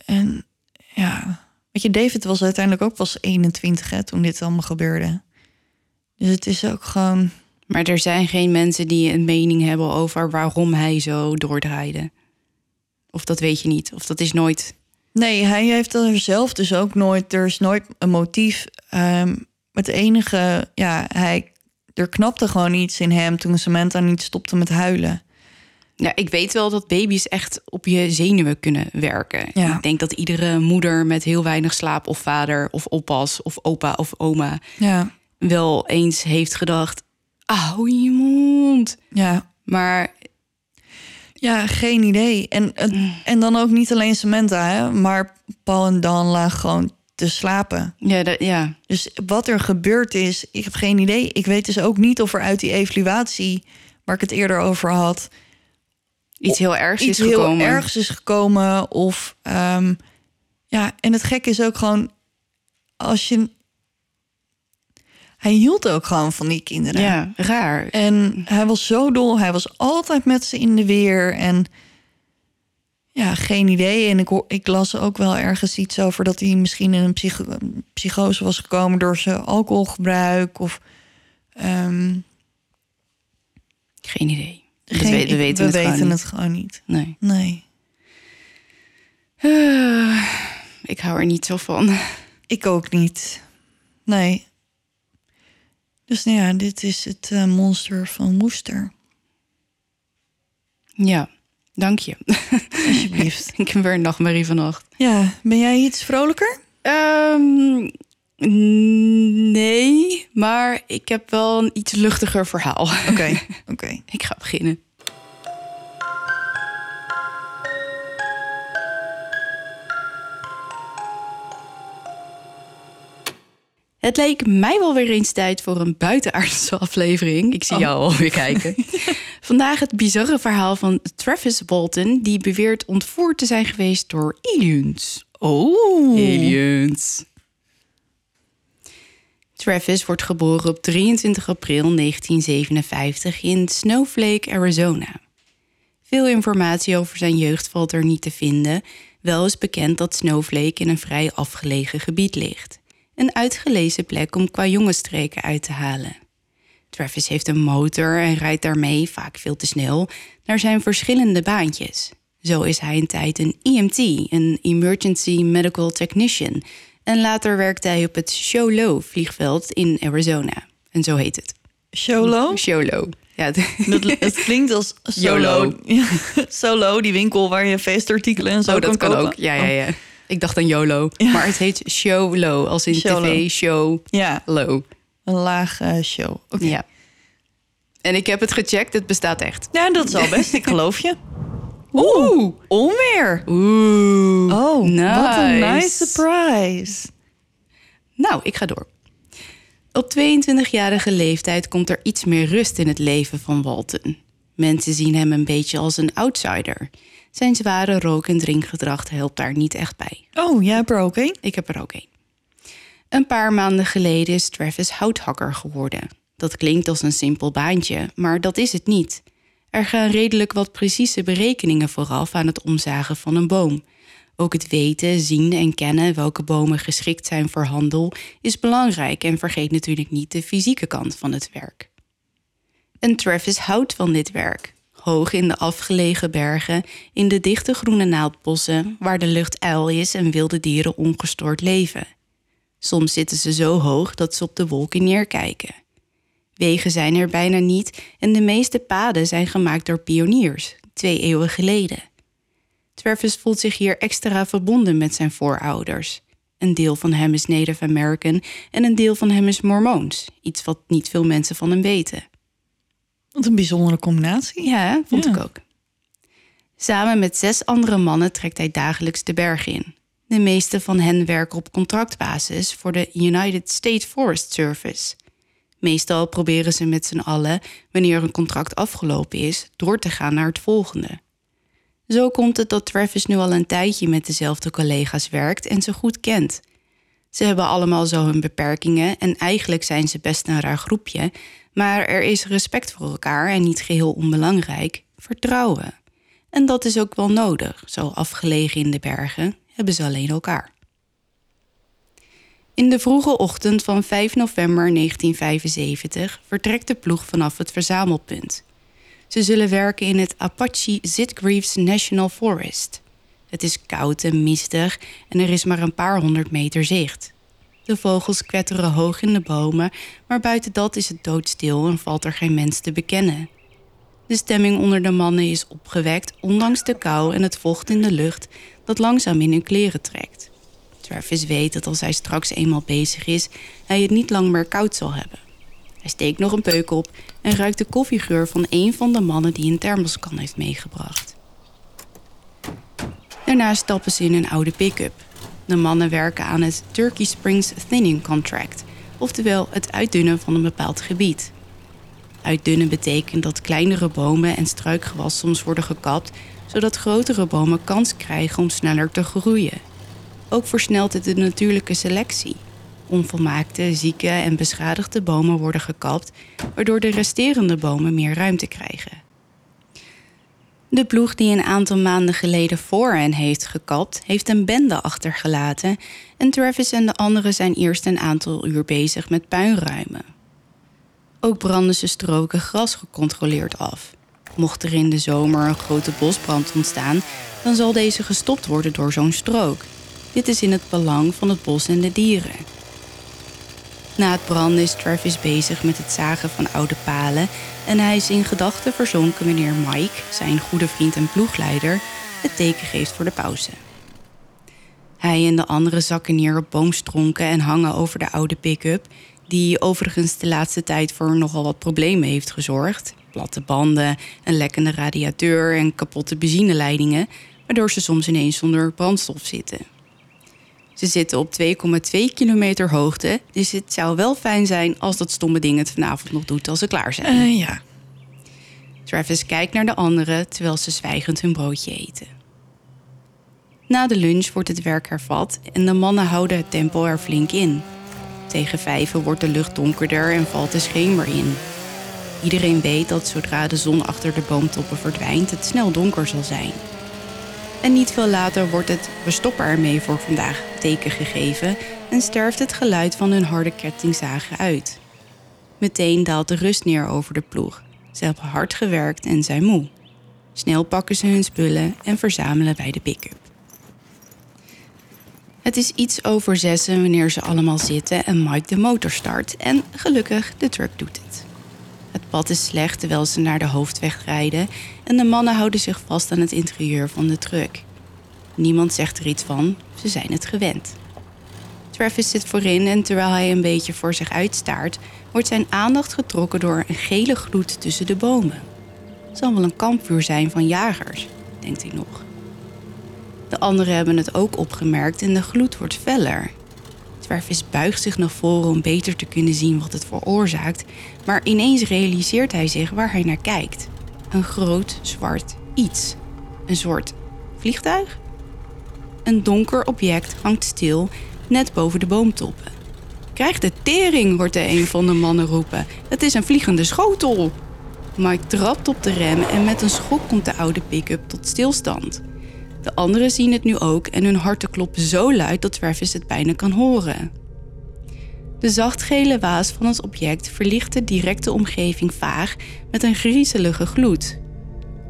En ja, weet je, David was uiteindelijk ook pas 21 hè, toen dit allemaal gebeurde. Dus het is ook gewoon...
Maar er zijn geen mensen die een mening hebben over waarom hij zo doordraaide. Of dat weet je niet. Of dat is nooit.
Nee, hij heeft er zelf dus ook nooit. Er is nooit een motief. ehm, het enige, ja, hij, er knapte gewoon iets in hem toen Samantha niet stopte met huilen.
Ja, ik weet wel dat baby's echt op je zenuwen kunnen werken.
Ja.
Ik denk dat iedere moeder met heel weinig slaap... of vader of oppas of opa of oma...
Ja,
wel eens heeft gedacht... hou je mond.
ja,
Maar
ja, geen idee. En, het- en dan ook niet alleen Samantha, hè, maar Paul en Dan lagen gewoon te slapen.
ja, dat, ja,
Dus wat er gebeurd is, ik heb geen idee. Ik weet dus ook niet of er uit die evaluatie, waar ik het eerder over had,
iets heel ergs
iets
is gekomen.
heel ergs is gekomen. Of ehm, ja, en het gekke is ook gewoon als je. Hij hield ook gewoon van die kinderen.
Ja, raar.
En hij was zo dol. Hij was altijd met ze in de weer. En ja, geen idee. En ik, ik las ook wel ergens iets over dat hij misschien in een psycho- psychose was gekomen door zijn alcoholgebruik. Of ehm,
Geen idee.
Geen-
we, weten,
we
het,
weten
gewoon
het gewoon niet.
niet. Nee.
Nee.
Eh, ik hou er niet zo van.
Ik ook niet. Nee. Dus nou ja, dit is het eh, monster van Moester.
Ja, dank je.
Alsjeblieft.
ik heb weer een nachtmerrie vannacht.
ja, ben jij iets vrolijker?
Ehm, nee, maar ik heb wel een iets luchtiger verhaal.
Oké, oké.
ik ga beginnen. Het leek mij wel weer eens tijd voor een buitenaardse aflevering. Ik zie jou alweer kijken. Vandaag het bizarre verhaal van Travis Walton... die beweert ontvoerd te zijn geweest door aliens.
Oh.
Aliens. Travis wordt geboren op 23 april 1957 in Snowflake, Arizona. Veel informatie over zijn jeugd valt er niet te vinden. Wel is bekend dat Snowflake in een vrij afgelegen gebied ligt. Een uitgelezen plek om qua jongenstreken uit te halen. Travis heeft een motor en rijdt daarmee, vaak veel te snel, naar zijn verschillende baantjes. Zo is hij een tijd een EMT, een Emergency Medical Technician. En later werkte hij op het Sholo vliegveld in Arizona. En zo heet het.
Sholo?
Sholo. Ja, het-
Dat, het klinkt als solo.
YOLO.
Solo, die winkel waar je feestartikelen en zo
oh, dat kan
kopen.
ook. Ja, ja, ja. Ik dacht aan YOLO.
Ja.
Maar het heet Sholo, als in tv, show,
Ja,
low.
een laag eh, show. Oké.
Ja. En ik heb het gecheckt, het bestaat echt.
Ja, dat zal best. Ik geloof je. Oeh, onweer.
Oeh.
Oh, wat een
nice.
nice surprise.
Nou, ik ga door. Op 22-jarige leeftijd komt er iets meer rust in het leven van Walton. Mensen zien hem een beetje als een outsider. Zijn zware rook- en drinkgedrag helpt daar niet echt bij.
Oh, jij hebt er ook?
Ik heb er ook één. Een paar maanden geleden is Travis houthakker geworden. Dat klinkt als een simpel baantje, maar dat is het niet. Er gaan redelijk wat precieze berekeningen vooraf aan het omzagen van een boom. Ook het weten, zien en kennen welke bomen geschikt zijn voor handel is belangrijk en vergeet natuurlijk niet de fysieke kant van het werk. En Travis houdt van dit werk. Hoog in de afgelegen bergen, in de dichte groene naaldbossen, waar de lucht ijl is en wilde dieren ongestoord leven. Soms zitten ze zo hoog dat ze op de wolken neerkijken. Wegen zijn er bijna niet en de meeste paden zijn gemaakt door pioniers, twee eeuwen geleden. Travis voelt zich hier extra verbonden met zijn voorouders. Een deel van hem is Native American en een deel van hem is Mormoons, iets wat niet veel mensen van hem weten.
Wat een bijzondere combinatie.
Ja, vond
Ja.
ik ook. Samen met zes andere mannen trekt hij dagelijks de berg in. De meeste van hen werken op contractbasis voor de United States Forest Service. Meestal proberen ze met z'n allen, wanneer een contract afgelopen is, door te gaan naar het volgende. Zo komt het dat Travis nu al een tijdje met dezelfde collega's werkt en ze goed kent. Ze hebben allemaal zo hun beperkingen en eigenlijk zijn ze best een raar groepje, maar er is respect voor elkaar en niet geheel onbelangrijk, vertrouwen. En dat is ook wel nodig, zo afgelegen in de bergen hebben ze alleen elkaar. In de vroege ochtend van 5 november 1975 vertrekt de ploeg vanaf het verzamelpunt. Ze zullen werken in het Apache Sitgreaves National Forest. Het is koud en mistig en er is maar een paar honderd meter zicht. De vogels kwetteren hoog in de bomen, maar buiten dat is het doodstil en valt er geen mens te bekennen. De stemming onder de mannen is opgewekt, ondanks de kou en het vocht in de lucht dat langzaam in hun kleren trekt. Travis weet dat als hij straks eenmaal bezig is, hij het niet lang meer koud zal hebben. Hij steekt nog een peuk op en ruikt de koffiegeur van een van de mannen die een thermoskan heeft meegebracht. Daarna stappen ze in een oude pick-up. De mannen werken aan het Turkey Springs Thinning Contract, oftewel het uitdunnen van een bepaald gebied. Uitdunnen betekent dat kleinere bomen en struikgewas soms worden gekapt, zodat grotere bomen kans krijgen om sneller te groeien. Ook versnelt het de natuurlijke selectie. Onvolmaakte, zieke en beschadigde bomen worden gekapt, waardoor de resterende bomen meer ruimte krijgen. De ploeg die een aantal maanden geleden voor hen heeft gekapt, heeft een bende achtergelaten en Travis en de anderen zijn eerst een aantal uur bezig met puinruimen. Ook branden ze stroken gras gecontroleerd af. Mocht er in de zomer een grote bosbrand ontstaan, dan zal deze gestopt worden door zo'n strook. Dit is in het belang van het bos en de dieren. Na het branden is Travis bezig met het zagen van oude palen en hij is in gedachten verzonken wanneer Mike, zijn goede vriend en ploegleider, het teken geeft voor de pauze. Hij en de anderen zakken neer op boomstronken en hangen over de oude pick-up, die overigens de laatste tijd voor nogal wat problemen heeft gezorgd. Platte banden, een lekkende radiateur en kapotte benzineleidingen, waardoor ze soms ineens zonder brandstof zitten. Ze zitten op 2,2 kilometer hoogte, dus het zou wel fijn zijn als dat stomme ding het vanavond nog doet als ze klaar zijn.
Uh, ja.
Travis kijkt naar de anderen terwijl ze zwijgend hun broodje eten. Na de lunch wordt het werk hervat en de mannen houden het tempo er flink in. Tegen vijven wordt de lucht donkerder en valt de schemer in. Iedereen weet dat zodra de zon achter de boomtoppen verdwijnt, het snel donker zal zijn. En niet veel later wordt het we stoppen ermee voor vandaag teken gegeven en sterft het geluid van hun harde kettingzagen uit. Meteen daalt de rust neer over de ploeg. Ze hebben hard gewerkt en zijn moe. Snel pakken ze hun spullen en verzamelen bij de pick-up. Het is iets over zessen wanneer ze allemaal zitten en Mike de motor start. En gelukkig, de truck doet het. Het pad is slecht terwijl ze naar de hoofdweg rijden en de mannen houden zich vast aan het interieur van de truck. Niemand zegt er iets van, ze zijn het gewend. Travis zit voorin en terwijl hij een beetje voor zich uitstaart, wordt zijn aandacht getrokken door een gele gloed tussen de bomen. Het zal wel een kampvuur zijn van jagers, denkt hij nog. De anderen hebben het ook opgemerkt en de gloed wordt feller. Travis buigt zich naar voren om beter te kunnen zien wat het veroorzaakt, maar ineens realiseert hij zich waar hij naar kijkt. Een groot zwart iets. Een soort vliegtuig? Een donker object hangt stil net boven de boomtoppen. Krijg de tering, hoort de een van de mannen roepen. Het is een vliegende schotel. Mike trapt op de rem en met een schok komt de oude pick-up tot stilstand. De anderen zien het nu ook en hun harten kloppen zo luid dat Travis het bijna kan horen. De zachtgele waas van het object verlicht de directe omgeving vaag met een griezelige gloed.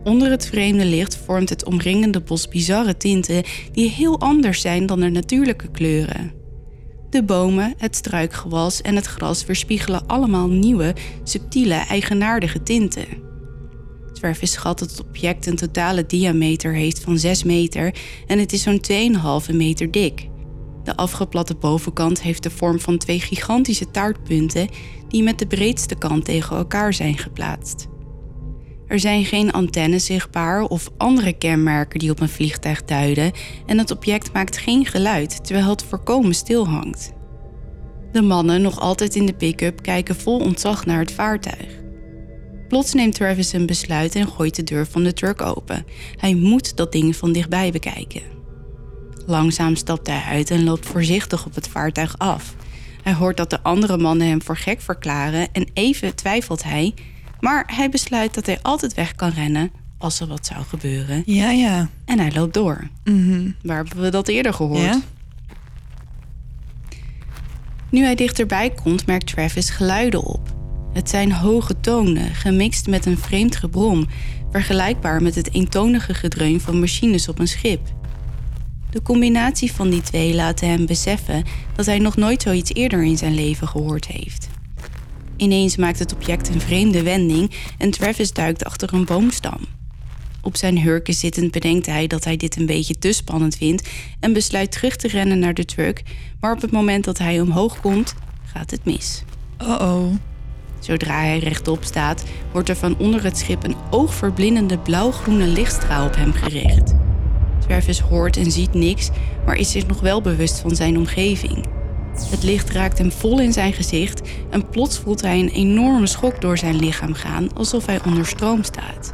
Onder het vreemde licht vormt het omringende bos bizarre tinten die heel anders zijn dan de natuurlijke kleuren. De bomen, het struikgewas en het gras weerspiegelen allemaal nieuwe, subtiele, eigenaardige tinten. Travis schat dat het object een totale diameter heeft van 6 meter en het is zo'n 2,5 meter dik. De afgeplatte bovenkant heeft de vorm van twee gigantische taartpunten die met de breedste kant tegen elkaar zijn geplaatst. Er zijn geen antennes zichtbaar of andere kenmerken die op een vliegtuig duiden en het object maakt geen geluid terwijl het voorkomen stil hangt. De mannen, nog altijd in de pick-up, kijken vol ontzag naar het vaartuig. Plots neemt Travis een besluit en gooit de deur van de truck open. Hij moet dat ding van dichtbij bekijken. Langzaam stapt hij uit en loopt voorzichtig op het vaartuig af. Hij hoort dat de andere mannen hem voor gek verklaren en even twijfelt hij, maar hij besluit dat hij altijd weg kan rennen als er wat zou gebeuren.
Ja, ja.
En hij loopt door.
Mhm.
Waar hebben we dat eerder gehoord?
Ja?
Nu hij dichterbij komt, merkt Travis geluiden op. Het zijn hoge tonen, gemixt met een vreemd gebrom, vergelijkbaar met het eentonige gedreun van machines op een schip. De combinatie van die twee laat hem beseffen dat hij nog nooit zoiets eerder in zijn leven gehoord heeft. Ineens maakt het object een vreemde wending en Travis duikt achter een boomstam. Op zijn hurken zittend bedenkt hij dat hij dit een beetje te spannend vindt en besluit terug te rennen naar de truck, maar op het moment dat hij omhoog komt, gaat het mis.
Oh-oh.
Zodra hij rechtop staat, wordt er van onder het schip een oogverblindende blauwgroene lichtstraal op hem gericht. Travis hoort en ziet niks, maar is zich nog wel bewust van zijn omgeving. Het licht raakt hem vol in zijn gezicht en plots voelt hij een enorme schok door zijn lichaam gaan, alsof hij onder stroom staat.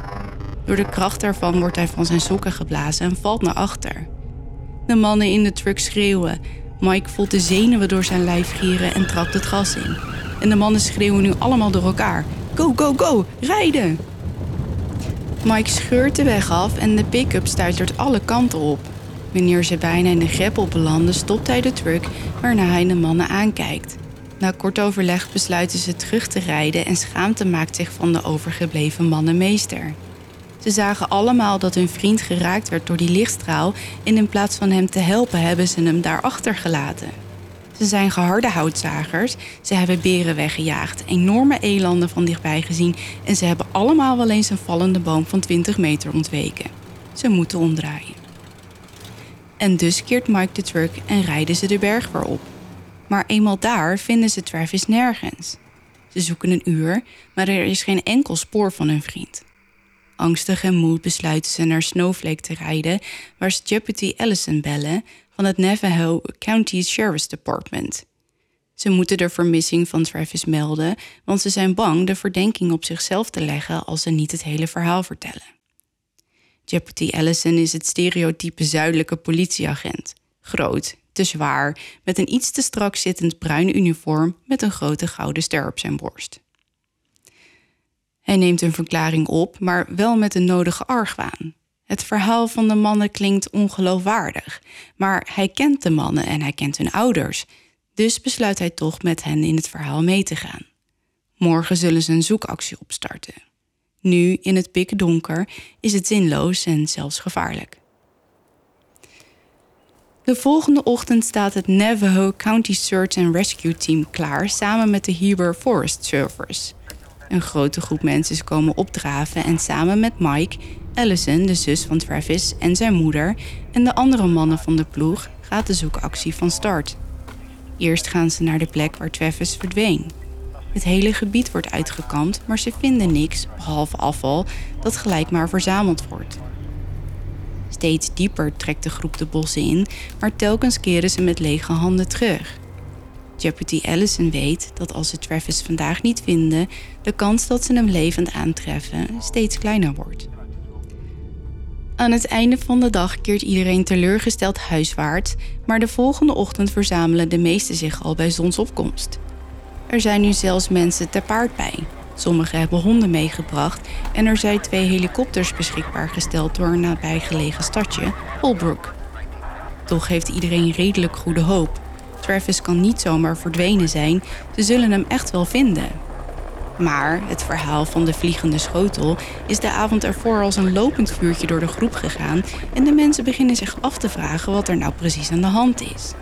Door de kracht daarvan wordt hij van zijn sokken geblazen en valt naar achter. De mannen in de truck schreeuwen. Mike voelt de zenuwen door zijn lijf gieren en trapt het gas in. En de mannen schreeuwen nu allemaal door elkaar: Go, go, go, rijden! Mike scheurt de weg af en de pick-up stuitert alle kanten op. Wanneer ze bijna in de greppel belanden, stopt hij de truck waarna hij de mannen aankijkt. Na kort overleg besluiten ze terug te rijden en schaamte maakt zich van de overgebleven mannen meester. Ze zagen allemaal dat hun vriend geraakt werd door die lichtstraal en in plaats van hem te helpen hebben ze hem daar achtergelaten. Ze zijn geharde houtzagers, ze hebben beren weggejaagd, enorme elanden van dichtbij gezien en ze hebben allemaal wel eens een vallende boom van 20 meter ontweken. Ze moeten omdraaien. En dus keert Mike de truck en rijden ze de berg weer op. Maar eenmaal daar vinden ze Travis nergens. Ze zoeken een uur, maar er is geen enkel spoor van hun vriend. Angstig en moe besluiten ze naar Snowflake te rijden, waar ze Deputy Allison bellen van het Navajo County Sheriff's Department. Ze moeten de vermissing van Travis melden, want ze zijn bang de verdenking op zichzelf te leggen als ze niet het hele verhaal vertellen. Deputy Allison is het stereotype zuidelijke politieagent. Groot, te zwaar, met een iets te strak zittend bruin uniform met een grote gouden ster op zijn borst. Hij neemt een verklaring op, maar wel met de nodige argwaan. Het verhaal van de mannen klinkt ongeloofwaardig, maar hij kent de mannen en hij kent hun ouders. Dus besluit hij toch met hen in het verhaal mee te gaan. Morgen zullen ze een zoekactie opstarten. Nu, in het pikdonker, is het zinloos en zelfs gevaarlijk. De volgende ochtend staat het Navajo County Search and Rescue Team klaar samen met de Heber Forest Service. Een grote groep mensen komen opdraven en samen met Mike, Allison, de zus van Travis en zijn moeder en de andere mannen van de ploeg gaat de zoekactie van start. Eerst gaan ze naar de plek waar Travis verdween. Het hele gebied wordt uitgekampt, maar ze vinden niks behalve afval dat gelijk maar verzameld wordt. Steeds dieper trekt de groep de bossen in, maar telkens keren ze met lege handen terug. Deputy Allison weet dat als ze Travis vandaag niet vinden, de kans dat ze hem levend aantreffen steeds kleiner wordt. Aan het einde van de dag keert iedereen teleurgesteld huiswaarts, maar de volgende ochtend verzamelen de meesten zich al bij zonsopkomst. Er zijn nu zelfs mensen te paard bij. Sommigen hebben honden meegebracht en er zijn twee helikopters beschikbaar gesteld door een nabijgelegen stadje, Holbrook. Toch heeft iedereen redelijk goede hoop. Travis kan niet zomaar verdwenen zijn, ze zullen hem echt wel vinden. Maar het verhaal van de vliegende schotel is de avond ervoor als een lopend vuurtje door de groep gegaan en de mensen beginnen zich af te vragen wat er nou precies aan de hand is.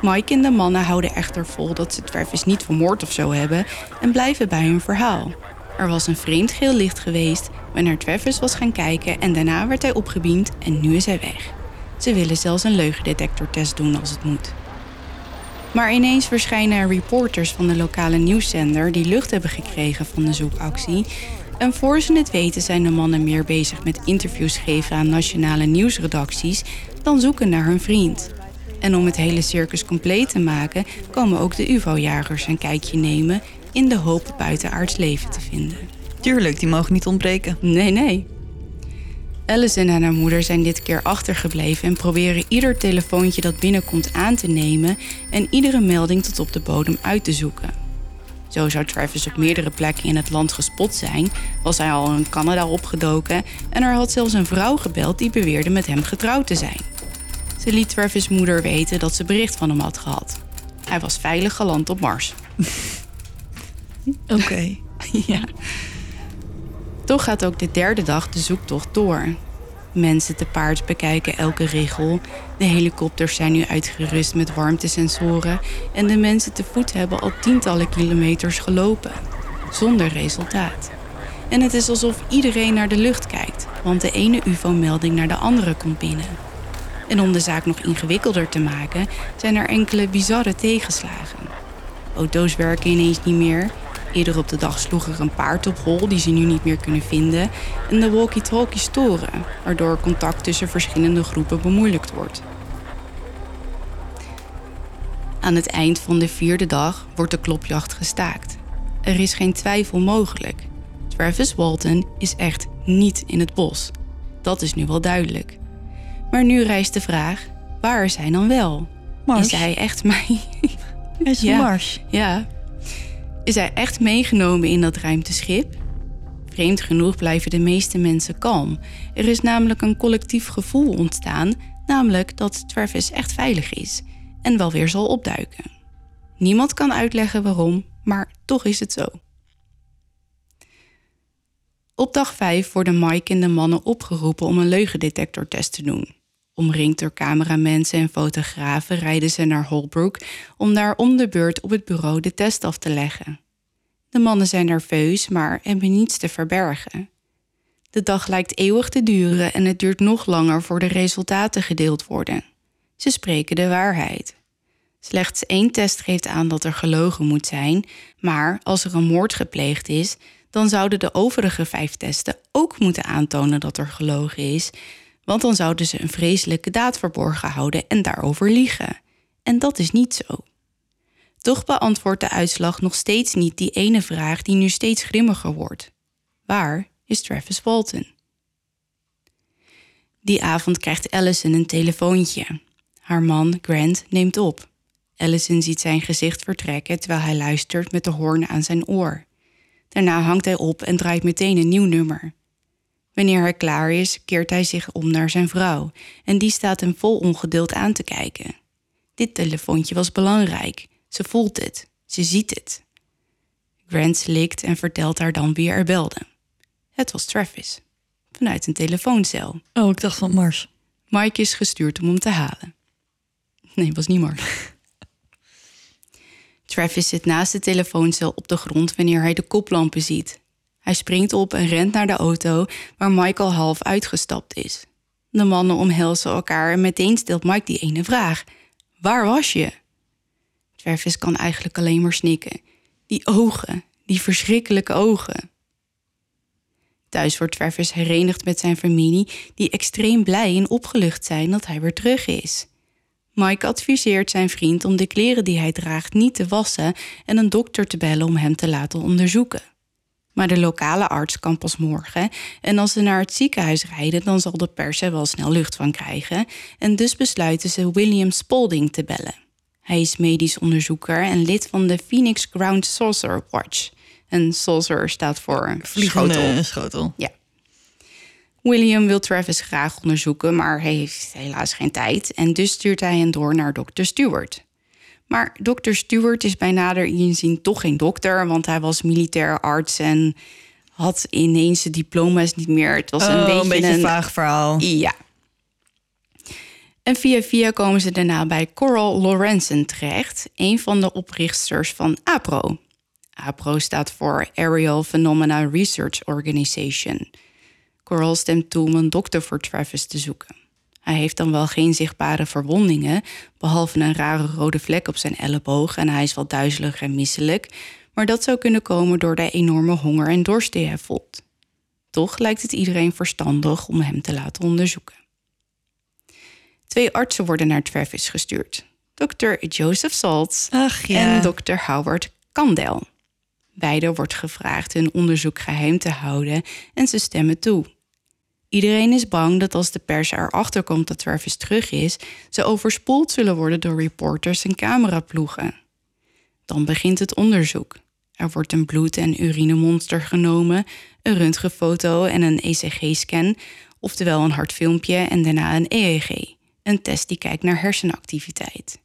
Mike en de mannen houden echter vol dat ze Travis niet vermoord of zo hebben en blijven bij hun verhaal. Er was een vreemd geel licht geweest wanneer Travis was gaan kijken en daarna werd hij opgebiend en nu is hij weg. Ze willen zelfs een leugendetectortest doen als het moet. Maar ineens verschijnen er reporters van de lokale nieuwszender die lucht hebben gekregen van de zoekactie. En voor ze het weten zijn de mannen meer bezig met interviews geven aan nationale nieuwsredacties dan zoeken naar hun vriend. En om het hele circus compleet te maken, komen ook de UFO-jagers een kijkje nemen in de hoop buitenaards leven te vinden.
Tuurlijk, die mogen niet ontbreken.
Nee, nee. Allison en haar moeder zijn dit keer achtergebleven en proberen ieder telefoontje dat binnenkomt aan te nemen en iedere melding tot op de bodem uit te zoeken. Zo zou Travis op meerdere plekken in het land gespot zijn, was hij al in Canada opgedoken en er had zelfs een vrouw gebeld die beweerde met hem getrouwd te zijn. Ze liet Travis' moeder weten dat ze bericht van hem had gehad. Hij was veilig geland op Mars.
Oké.
ja. Toch gaat ook de derde dag de zoektocht door. Mensen te paard bekijken elke regel. De helikopters zijn nu uitgerust met warmtesensoren. En de mensen te voet hebben al tientallen kilometers gelopen. Zonder resultaat. En het is alsof iedereen naar de lucht kijkt, want de ene UFO-melding naar de andere komt binnen. En om de zaak nog ingewikkelder te maken, zijn er enkele bizarre tegenslagen. Auto's werken ineens niet meer. Eerder op de dag sloeg er een paard op hol die ze nu niet meer kunnen vinden. En de walkie-talkies storen, waardoor contact tussen verschillende groepen bemoeilijkt wordt. Aan het eind van de vierde dag wordt de klopjacht gestaakt. Er is geen twijfel mogelijk. Travis Walton is echt niet in het bos. Dat is nu wel duidelijk. Maar nu rijst de vraag: waar is hij dan wel?
Mars.
Is hij echt mee?
Is
Ja.
Mars.
ja. Is hij echt meegenomen in dat ruimteschip? Vreemd genoeg blijven de meeste mensen kalm. Er is namelijk een collectief gevoel ontstaan, namelijk dat Travis echt veilig is en wel weer zal opduiken. Niemand kan uitleggen waarom, maar toch is het zo. Op dag 5 worden Mike en de mannen opgeroepen om een leugendetectortest te doen. Omringd door cameramensen en fotografen rijden ze naar Holbrook om daar om de beurt op het bureau de test af te leggen. De mannen zijn nerveus, maar hebben niets te verbergen. De dag lijkt eeuwig te duren en het duurt nog langer voor de resultaten gedeeld worden. Ze spreken de waarheid. Slechts één test geeft aan dat er gelogen moet zijn, maar als er een moord gepleegd is, dan zouden de overige vijf testen ook moeten aantonen dat er gelogen is, want dan zouden ze een vreselijke daad verborgen houden en daarover liegen. En dat is niet zo. Toch beantwoordt de uitslag nog steeds niet die ene vraag die nu steeds grimmiger wordt. Waar is Travis Walton? Die avond krijgt Allison een telefoontje. Haar man, Grant, neemt op. Allison ziet zijn gezicht vertrekken terwijl hij luistert met de hoorn aan zijn oor. Daarna hangt hij op en draait meteen een nieuw nummer. Wanneer hij klaar is, keert hij zich om naar zijn vrouw en die staat hem vol ongeduld aan te kijken. Dit telefoontje was belangrijk. Ze voelt het. Ze ziet het. Grant slikt en vertelt haar dan wie er belde. Het was Travis. Vanuit een telefooncel.
Oh, ik dacht van Mars.
Mike is gestuurd om hem te halen. Nee, het was niet Mark. Travis zit naast de telefooncel op de grond wanneer hij de koplampen ziet. Hij springt op en rent naar de auto waar Mike al half uitgestapt is. De mannen omhelzen elkaar en meteen stelt Mike die ene vraag: Waar was je? Travis kan eigenlijk alleen maar snikken. Die ogen, die verschrikkelijke ogen. Thuis wordt Travis herenigd met zijn familie, die extreem blij en opgelucht zijn dat hij weer terug is. Mike adviseert zijn vriend om de kleren die hij draagt niet te wassen en een dokter te bellen om hem te laten onderzoeken. Maar de lokale arts kan pas morgen en als ze naar het ziekenhuis rijden, dan zal de pers er wel snel lucht van krijgen en dus besluiten ze William Spalding te bellen. Hij is medisch onderzoeker en lid van de Phoenix Ground Saucer Watch. En saucer staat voor
Vliegende
schotel.
schotel.
Ja. William wil Travis graag onderzoeken, maar hij heeft helaas geen tijd. En dus stuurt hij hem door naar dokter Stewart. Maar dokter Stewart is bij nader inzien toch geen dokter, want hij was militair arts en had ineens de diploma's niet meer. Het was een
Oh,
beetje
een beetje
een
vaag verhaal.
ja. En via via komen ze daarna bij Coral Lorenzen terecht, een van de oprichters van APRO. APRO staat voor Aerial Phenomena Research Organization. Coral stemt toe om een dokter voor Travis te zoeken. Hij heeft dan wel geen zichtbare verwondingen, behalve een rare rode vlek op zijn elleboog en hij is wel duizelig en misselijk, maar dat zou kunnen komen door de enorme honger en dorst die hij voelt. Toch lijkt het iedereen verstandig om hem te laten onderzoeken. Twee artsen worden naar Travis gestuurd. Dr. Joseph Saltz
Ach ja.
en Dr. Howard Kandel. Beiden wordt gevraagd hun onderzoek geheim te houden en ze stemmen toe. Iedereen is bang dat als de pers erachter komt dat Travis terug is, ze overspoeld zullen worden door reporters en cameraploegen. Dan begint het onderzoek. Er wordt een bloed- en urinemonster genomen, een röntgenfoto en een ECG-scan, oftewel een hartfilmpje en daarna een EEG, een test die kijkt naar hersenactiviteit.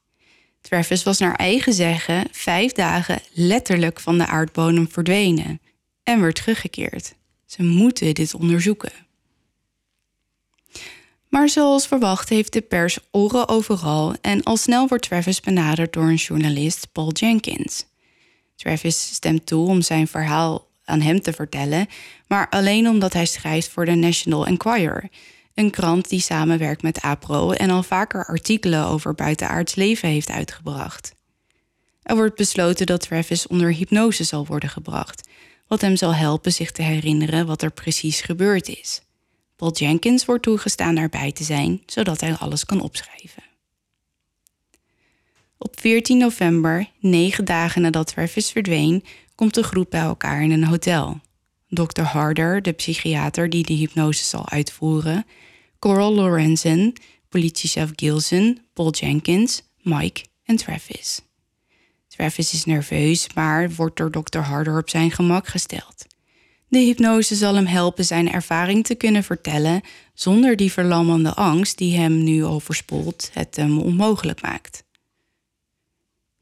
Travis was naar eigen zeggen vijf dagen letterlijk van de aardbodem verdwenen en werd teruggekeerd. Ze moeten dit onderzoeken. Maar zoals verwacht heeft de pers oren overal en al snel wordt Travis benaderd door een journalist, Paul Jenkins. Travis stemt toe om zijn verhaal aan hem te vertellen, maar alleen omdat hij schrijft voor de National Enquirer, een krant die samenwerkt met APRO en al vaker artikelen over buitenaards leven heeft uitgebracht. Er wordt besloten dat Travis onder hypnose zal worden gebracht, wat hem zal helpen zich te herinneren wat er precies gebeurd is. Paul Jenkins wordt toegestaan daarbij te zijn, zodat hij alles kan opschrijven. Op 14 november, negen dagen nadat Travis verdween, komt de groep bij elkaar in een hotel. Dr. Harder, de psychiater die de hypnose zal uitvoeren, Coral Lorenzen, politiechef Gilson, Paul Jenkins, Mike en Travis. Travis is nerveus, maar wordt door Dr. Harder op zijn gemak gesteld. De hypnose zal hem helpen zijn ervaring te kunnen vertellen zonder die verlammende angst die hem nu overspoelt, het hem onmogelijk maakt.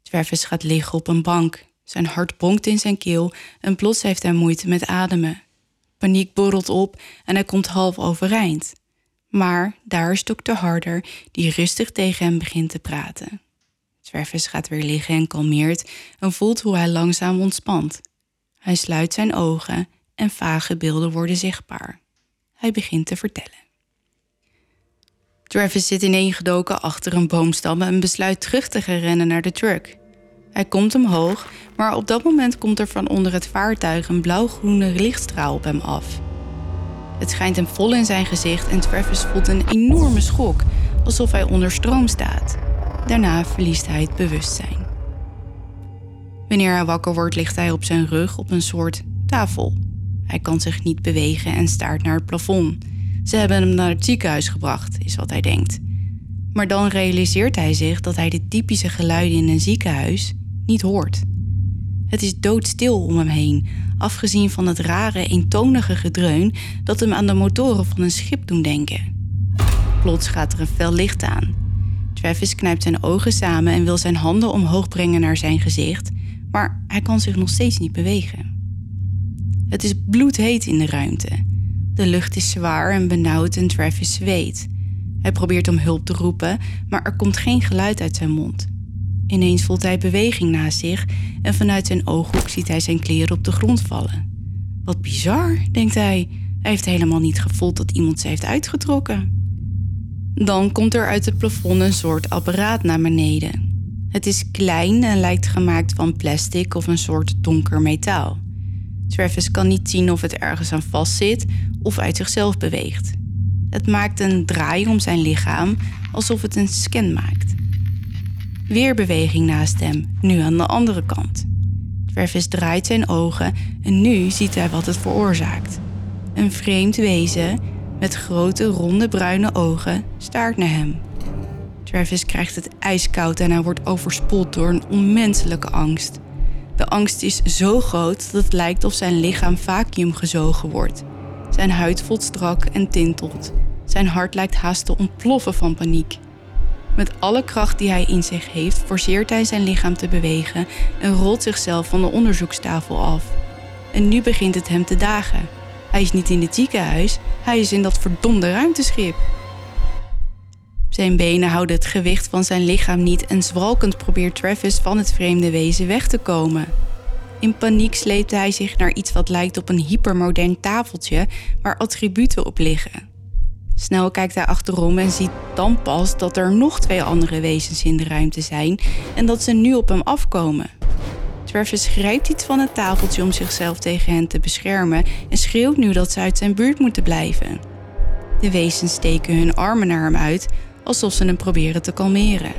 Travis gaat liggen op een bank. Zijn hart bonkt in zijn keel en plots heeft hij moeite met ademen. Paniek borrelt op en hij komt half overeind. Maar daar is dokter Harder die rustig tegen hem begint te praten. Travis gaat weer liggen en kalmeert en voelt hoe hij langzaam ontspant. Hij sluit zijn ogen en vage beelden worden zichtbaar. Hij begint te vertellen. Travis zit ineengedoken achter een boomstam en besluit terug te gaan rennen naar de truck. Hij komt omhoog, maar op dat moment komt er van onder het vaartuig een blauwgroene lichtstraal op hem af. Het schijnt hem vol in zijn gezicht en Travis voelt een enorme schok, alsof hij onder stroom staat. Daarna verliest hij het bewustzijn. Wanneer hij wakker wordt, ligt hij op zijn rug op een soort tafel. Hij kan zich niet bewegen en staart naar het plafond. Ze hebben hem naar het ziekenhuis gebracht, is wat hij denkt. Maar dan realiseert hij zich dat hij de typische geluiden in een ziekenhuis niet hoort. Het is doodstil om hem heen, afgezien van het rare, eentonige gedreun dat hem aan de motoren van een schip doen denken. Plots gaat er een fel licht aan. Travis knijpt zijn ogen samen en wil zijn handen omhoog brengen naar zijn gezicht, maar hij kan zich nog steeds niet bewegen. Het is bloedheet in de ruimte. De lucht is zwaar en benauwd en Travis zweet. Hij probeert om hulp te roepen, maar er komt geen geluid uit zijn mond. Ineens voelt hij beweging naast zich en vanuit zijn ooghoek ziet hij zijn kleren op de grond vallen. Wat bizar, denkt hij. Hij heeft helemaal niet gevoeld dat iemand ze heeft uitgetrokken. Dan komt er uit het plafond een soort apparaat naar beneden. Het is klein en lijkt gemaakt van plastic of een soort donker metaal. Travis kan niet zien of het ergens aan vastzit of uit zichzelf beweegt. Het maakt een draai om zijn lichaam alsof het een scan maakt. Weer beweging naast hem, nu aan de andere kant. Travis draait zijn ogen en nu ziet hij wat het veroorzaakt. Een vreemd wezen met grote ronde bruine ogen staart naar hem. Travis krijgt het ijskoud en hij wordt overspoeld door een onmenselijke angst. De angst is zo groot dat het lijkt of zijn lichaam vacuüm gezogen wordt. Zijn huid voelt strak en tintelt. Zijn hart lijkt haast te ontploffen van paniek. Met alle kracht die hij in zich heeft, forceert hij zijn lichaam te bewegen en rolt zichzelf van de onderzoekstafel af. En nu begint het hem te dagen. Hij is niet in het ziekenhuis, hij is in dat verdomde ruimteschip. Zijn benen houden het gewicht van zijn lichaam niet en zwalkend probeert Travis van het vreemde wezen weg te komen. In paniek sleept hij zich naar iets wat lijkt op een hypermodern tafeltje waar attributen op liggen. Snel kijkt hij achterom en ziet dan pas dat er nog twee andere wezens in de ruimte zijn en dat ze nu op hem afkomen. Travis grijpt iets van het tafeltje om zichzelf tegen hen te beschermen en schreeuwt nu dat ze uit zijn buurt moeten blijven. De wezens steken hun armen naar hem uit alsof ze hem proberen te kalmeren.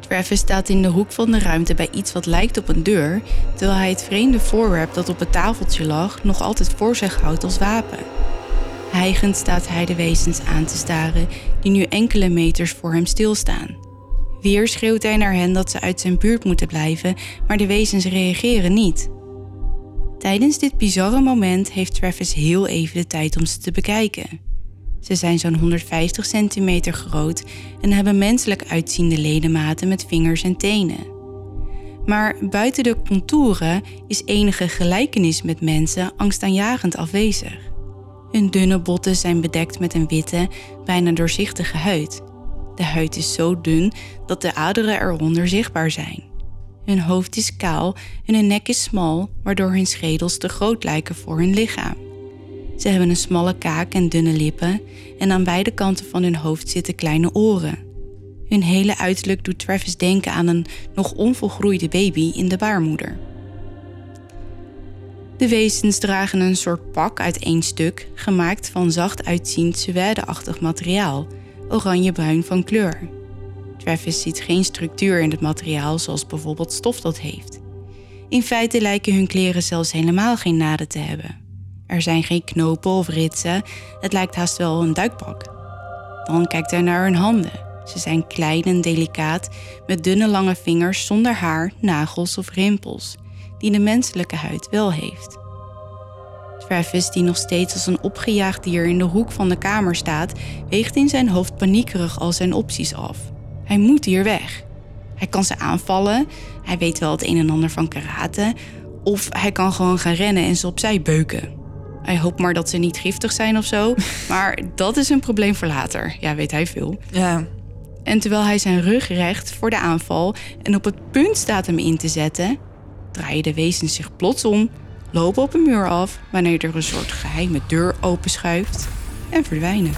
Travis staat in de hoek van de ruimte bij iets wat lijkt op een deur, terwijl hij het vreemde voorwerp dat op het tafeltje lag nog altijd voor zich houdt als wapen. Hijgend staat hij de wezens aan te staren die nu enkele meters voor hem stilstaan. Weer schreeuwt hij naar hen dat ze uit zijn buurt moeten blijven, maar de wezens reageren niet. Tijdens dit bizarre moment heeft Travis heel even de tijd om ze te bekijken. Ze zijn zo'n 150 centimeter groot en hebben menselijk uitziende ledematen met vingers en tenen. Maar buiten de contouren is enige gelijkenis met mensen angstaanjagend afwezig. Hun dunne botten zijn bedekt met een witte, bijna doorzichtige huid. De huid is zo dun dat de aderen eronder zichtbaar zijn. Hun hoofd is kaal en hun nek is smal, waardoor hun schedels te groot lijken voor hun lichaam. Ze hebben een smalle kaak en dunne lippen en aan beide kanten van hun hoofd zitten kleine oren. Hun hele uiterlijk doet Travis denken aan een nog onvolgroeide baby in de baarmoeder. De wezens dragen een soort pak uit één stuk, gemaakt van zacht uitziend suèdeachtig materiaal, oranje-bruin van kleur. Travis ziet geen structuur in het materiaal zoals bijvoorbeeld stof dat heeft. In feite lijken hun kleren zelfs helemaal geen naden te hebben. Er zijn geen knopen of ritsen, het lijkt haast wel een duikpak. Dan kijkt hij naar hun handen. Ze zijn klein en delicaat, met dunne lange vingers zonder haar, nagels of rimpels, die de menselijke huid wel heeft. Travis, die nog steeds als een opgejaagd dier in de hoek van de kamer staat, weegt in zijn hoofd paniekerig al zijn opties af. Hij moet hier weg. Hij kan ze aanvallen, hij weet wel het een en ander van karate, of hij kan gewoon gaan rennen en ze opzij beuken. Hij hoopt maar dat ze niet giftig zijn of zo, maar dat is een probleem voor later. Ja, weet hij veel.
Ja.
En terwijl hij zijn rug recht voor de aanval en op het punt staat hem in te zetten, draaien de wezens zich plots om, lopen op een muur af wanneer er een soort geheime deur openschuift en verdwijnen.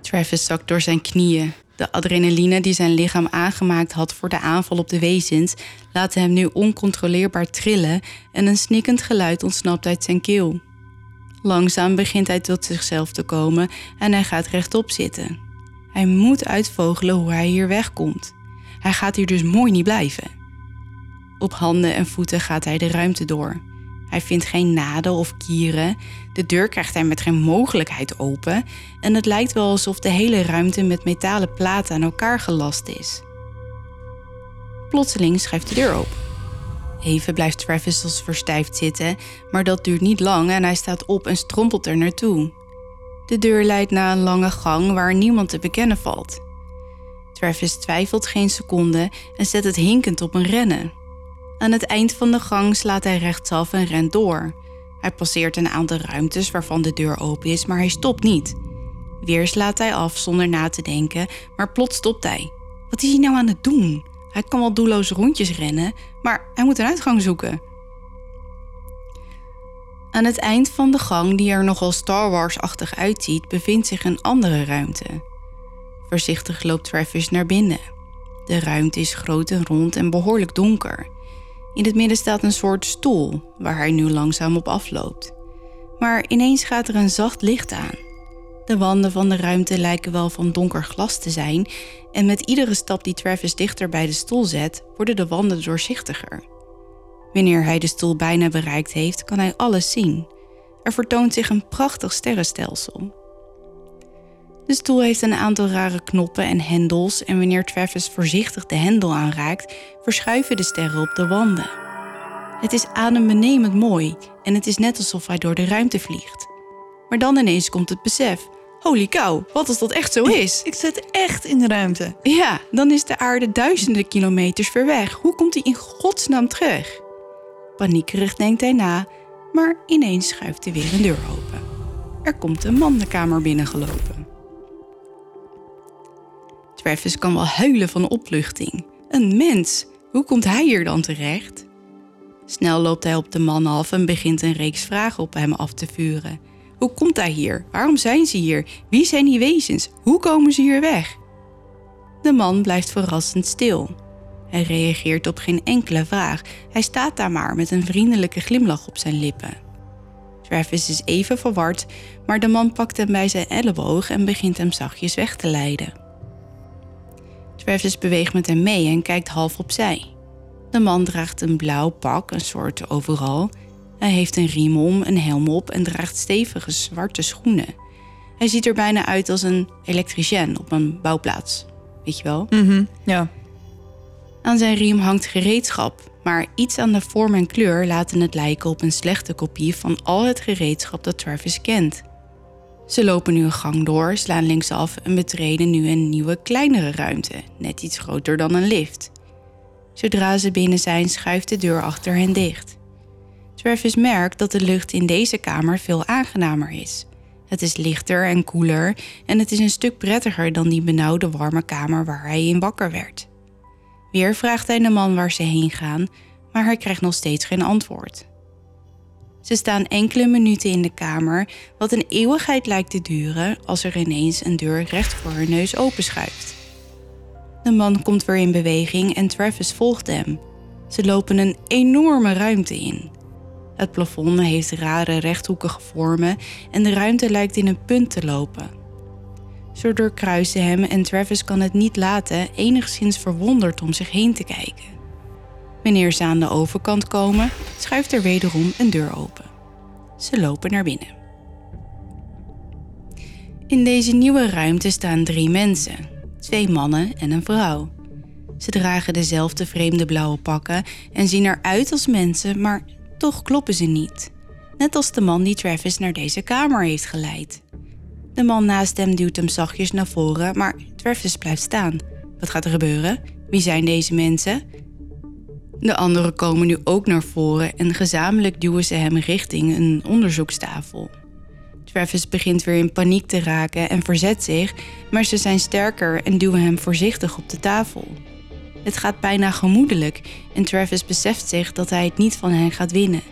Travis zakt door zijn knieën. De adrenaline die zijn lichaam aangemaakt had voor de aanval op de wezens, laat hem nu oncontroleerbaar trillen en een snikkend geluid ontsnapt uit zijn keel. Langzaam begint hij tot zichzelf te komen en hij gaat rechtop zitten. Hij moet uitvogelen hoe hij hier wegkomt. Hij gaat hier dus mooi niet blijven. Op handen en voeten gaat hij de ruimte door. Hij vindt geen naden of kieren. De deur krijgt hij met geen mogelijkheid open. En het lijkt wel alsof de hele ruimte met metalen platen aan elkaar gelast is. Plotseling schuift de deur open. Even blijft Travis als verstijfd zitten, maar dat duurt niet lang en hij staat op en strompelt er naartoe. De deur leidt naar een lange gang waar niemand te bekennen valt. Travis twijfelt geen seconde en zet het hinkend op een rennen. Aan het eind van de gang slaat hij rechtsaf en rent door. Hij passeert een aantal ruimtes waarvan de deur open is, maar hij stopt niet. Weer slaat hij af zonder na te denken, maar plots stopt hij. Wat is hij nou aan het doen? Hij kan wel doelloos rondjes rennen, maar hij moet een uitgang zoeken. Aan het eind van de gang, die er nogal Star Wars-achtig uitziet, bevindt zich een andere ruimte. Voorzichtig loopt Travis naar binnen. De ruimte is groot en rond en behoorlijk donker. In het midden staat een soort stoel waar hij nu langzaam op afloopt. Maar ineens gaat er een zacht licht aan. De wanden van de ruimte lijken wel van donker glas te zijn en met iedere stap die Travis dichter bij de stoel zet, worden de wanden doorzichtiger. Wanneer hij de stoel bijna bereikt heeft, kan hij alles zien. Er vertoont zich een prachtig sterrenstelsel. De stoel heeft een aantal rare knoppen en hendels en wanneer Travis voorzichtig de hendel aanraakt, verschuiven de sterren op de wanden. Het is adembenemend mooi en het is net alsof hij door de ruimte vliegt. Maar dan ineens komt het besef: holy cow, wat als dat echt zo is?
Ik zit echt in de ruimte.
Ja, dan is de aarde duizenden kilometers ver weg. Hoe komt hij in godsnaam terug? Paniekerig denkt hij na, maar ineens schuift er weer een deur open. Er komt een man de kamer binnengelopen. Travis kan wel huilen van opluchting. Een mens, hoe komt hij hier dan terecht? Snel loopt hij op de man af en begint een reeks vragen op hem af te vuren. Hoe komt hij hier? Waarom zijn ze hier? Wie zijn die wezens? Hoe komen ze hier weg? De man blijft verrassend stil. Hij reageert op geen enkele vraag. Hij staat daar maar met een vriendelijke glimlach op zijn lippen. Travis is even verward, maar de man pakt hem bij zijn elleboog en begint hem zachtjes weg te leiden. Travis beweegt met hem mee en kijkt half opzij. De man draagt een blauw pak, een soort overal. Hij heeft een riem om, een helm op en draagt stevige zwarte schoenen. Hij ziet er bijna uit als een elektricien op een bouwplaats. Weet je wel?
Mhm, ja.
Aan zijn riem hangt gereedschap, maar iets aan de vorm en kleur laten het lijken op een slechte kopie van al het gereedschap dat Travis kent. Ze lopen nu een gang door, slaan linksaf en betreden nu een nieuwe, kleinere ruimte, net iets groter dan een lift. Zodra ze binnen zijn, schuift de deur achter hen dicht. Travis merkt dat de lucht in deze kamer veel aangenamer is. Het is lichter en koeler en het is een stuk prettiger dan die benauwde warme kamer waar hij in wakker werd. Weer vraagt hij de man waar ze heen gaan, maar hij krijgt nog steeds geen antwoord. Ze staan enkele minuten in de kamer, wat een eeuwigheid lijkt te duren als er ineens een deur recht voor haar neus openschuift. De man komt weer in beweging en Travis volgt hem. Ze lopen een enorme ruimte in. Het plafond heeft rare rechthoekige vormen en de ruimte lijkt in een punt te lopen. Ze doorkruisen hem en Travis kan het niet laten enigszins verwonderd om zich heen te kijken. Wanneer ze aan de overkant komen, schuift er wederom een deur open. Ze lopen naar binnen. In deze nieuwe ruimte staan drie mensen, twee mannen en een vrouw. Ze dragen dezelfde vreemde blauwe pakken en zien eruit als mensen, maar toch kloppen ze niet. Net als de man die Travis naar deze kamer heeft geleid. De man naast hem duwt hem zachtjes naar voren, maar Travis blijft staan. Wat gaat er gebeuren? Wie zijn deze mensen? De anderen komen nu ook naar voren en gezamenlijk duwen ze hem richting een onderzoekstafel. Travis begint weer in paniek te raken en verzet zich, maar ze zijn sterker en duwen hem voorzichtig op de tafel. Het gaat bijna gemoedelijk en Travis beseft zich dat hij het niet van hen gaat winnen.